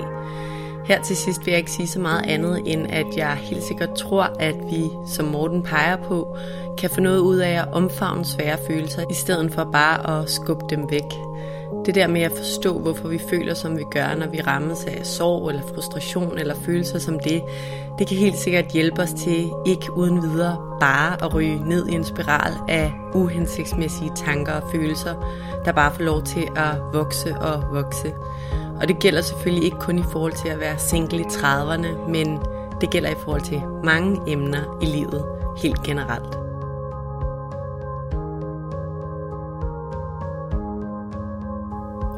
Her til sidst vil jeg ikke sige så meget andet, end at jeg helt sikkert tror, at vi, som Morten peger på, kan få noget ud af at omfavne svære følelser, i stedet for bare at skubbe dem væk. Det der med at forstå, hvorfor vi føler, som vi gør, når vi rammes af sorg eller frustration eller følelser som det, det kan helt sikkert hjælpe os til ikke uden videre bare at ryge ned i en spiral af uhensigtsmæssige tanker og følelser, der bare får lov til at vokse og vokse. Og det gælder selvfølgelig ikke kun i forhold til at være single i 30'erne, men det gælder i forhold til mange emner i livet helt generelt.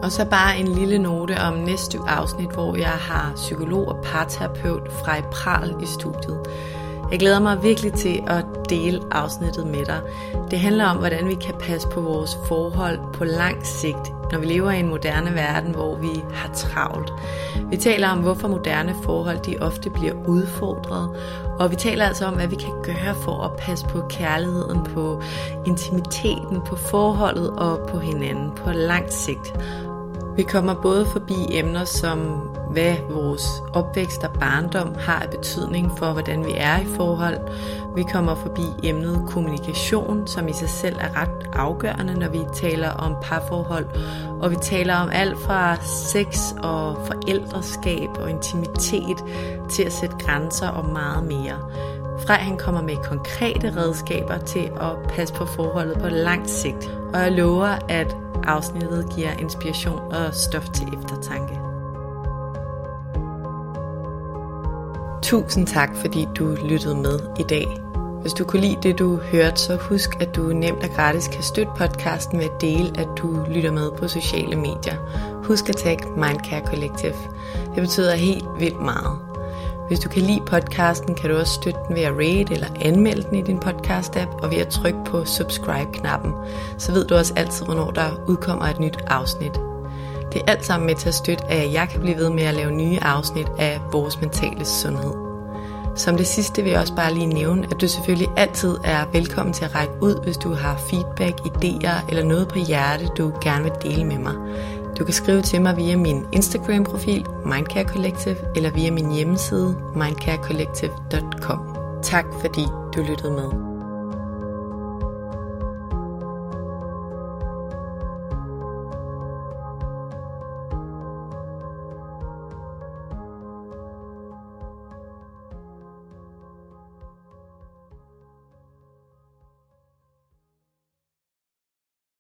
Og så bare en lille note om næste afsnit, hvor jeg har psykolog og parterapeut fra Pral i studiet. Jeg glæder mig virkelig til at dele afsnittet med dig. Det handler om, hvordan vi kan passe på vores forhold på lang sigt, når vi lever i en moderne verden, hvor vi har travlt. Vi taler om, hvorfor moderne forhold de ofte bliver udfordret, og vi taler altså om, hvad vi kan gøre for at passe på kærligheden, på intimiteten, på forholdet og på hinanden på lang sigt. Vi kommer både forbi emner som, hvad vores opvækst og barndom har af betydning for, hvordan vi er i forhold. Vi kommer forbi emnet kommunikation, som i sig selv er ret afgørende, når vi taler om parforhold. Og vi taler om alt fra sex og forældreskab og intimitet til at sætte grænser og meget mere. Frej han kommer med konkrete redskaber til at passe på forholdet på lang sigt. Og jeg lover, at afsnittet giver inspiration og stof til eftertanke. Tusind tak, fordi du lyttede med i dag. Hvis du kunne lide det, du hørte, så husk, at du nemt og gratis kan støtte podcasten ved at dele, at du lytter med på sociale medier. Husk at tagge Mindcare Collective. Det betyder helt vildt meget. Hvis du kan lide podcasten, kan du også støtte den ved at rate eller anmelde den i din podcast-app, og ved at trykke på subscribe-knappen. Så ved du også altid, hvornår der udkommer et nyt afsnit. Det er alt sammen med til at støtte, at jeg kan blive ved med at lave nye afsnit af vores mentale sundhed. Som det sidste vil jeg også bare lige nævne, at du selvfølgelig altid er velkommen til at række ud, hvis du har feedback, idéer eller noget på hjerte, du gerne vil dele med mig. Du kan skrive til mig via min Instagram-profil Mindcare Collective eller via min hjemmeside mindcarecollective.com. Tak fordi du lyttede med.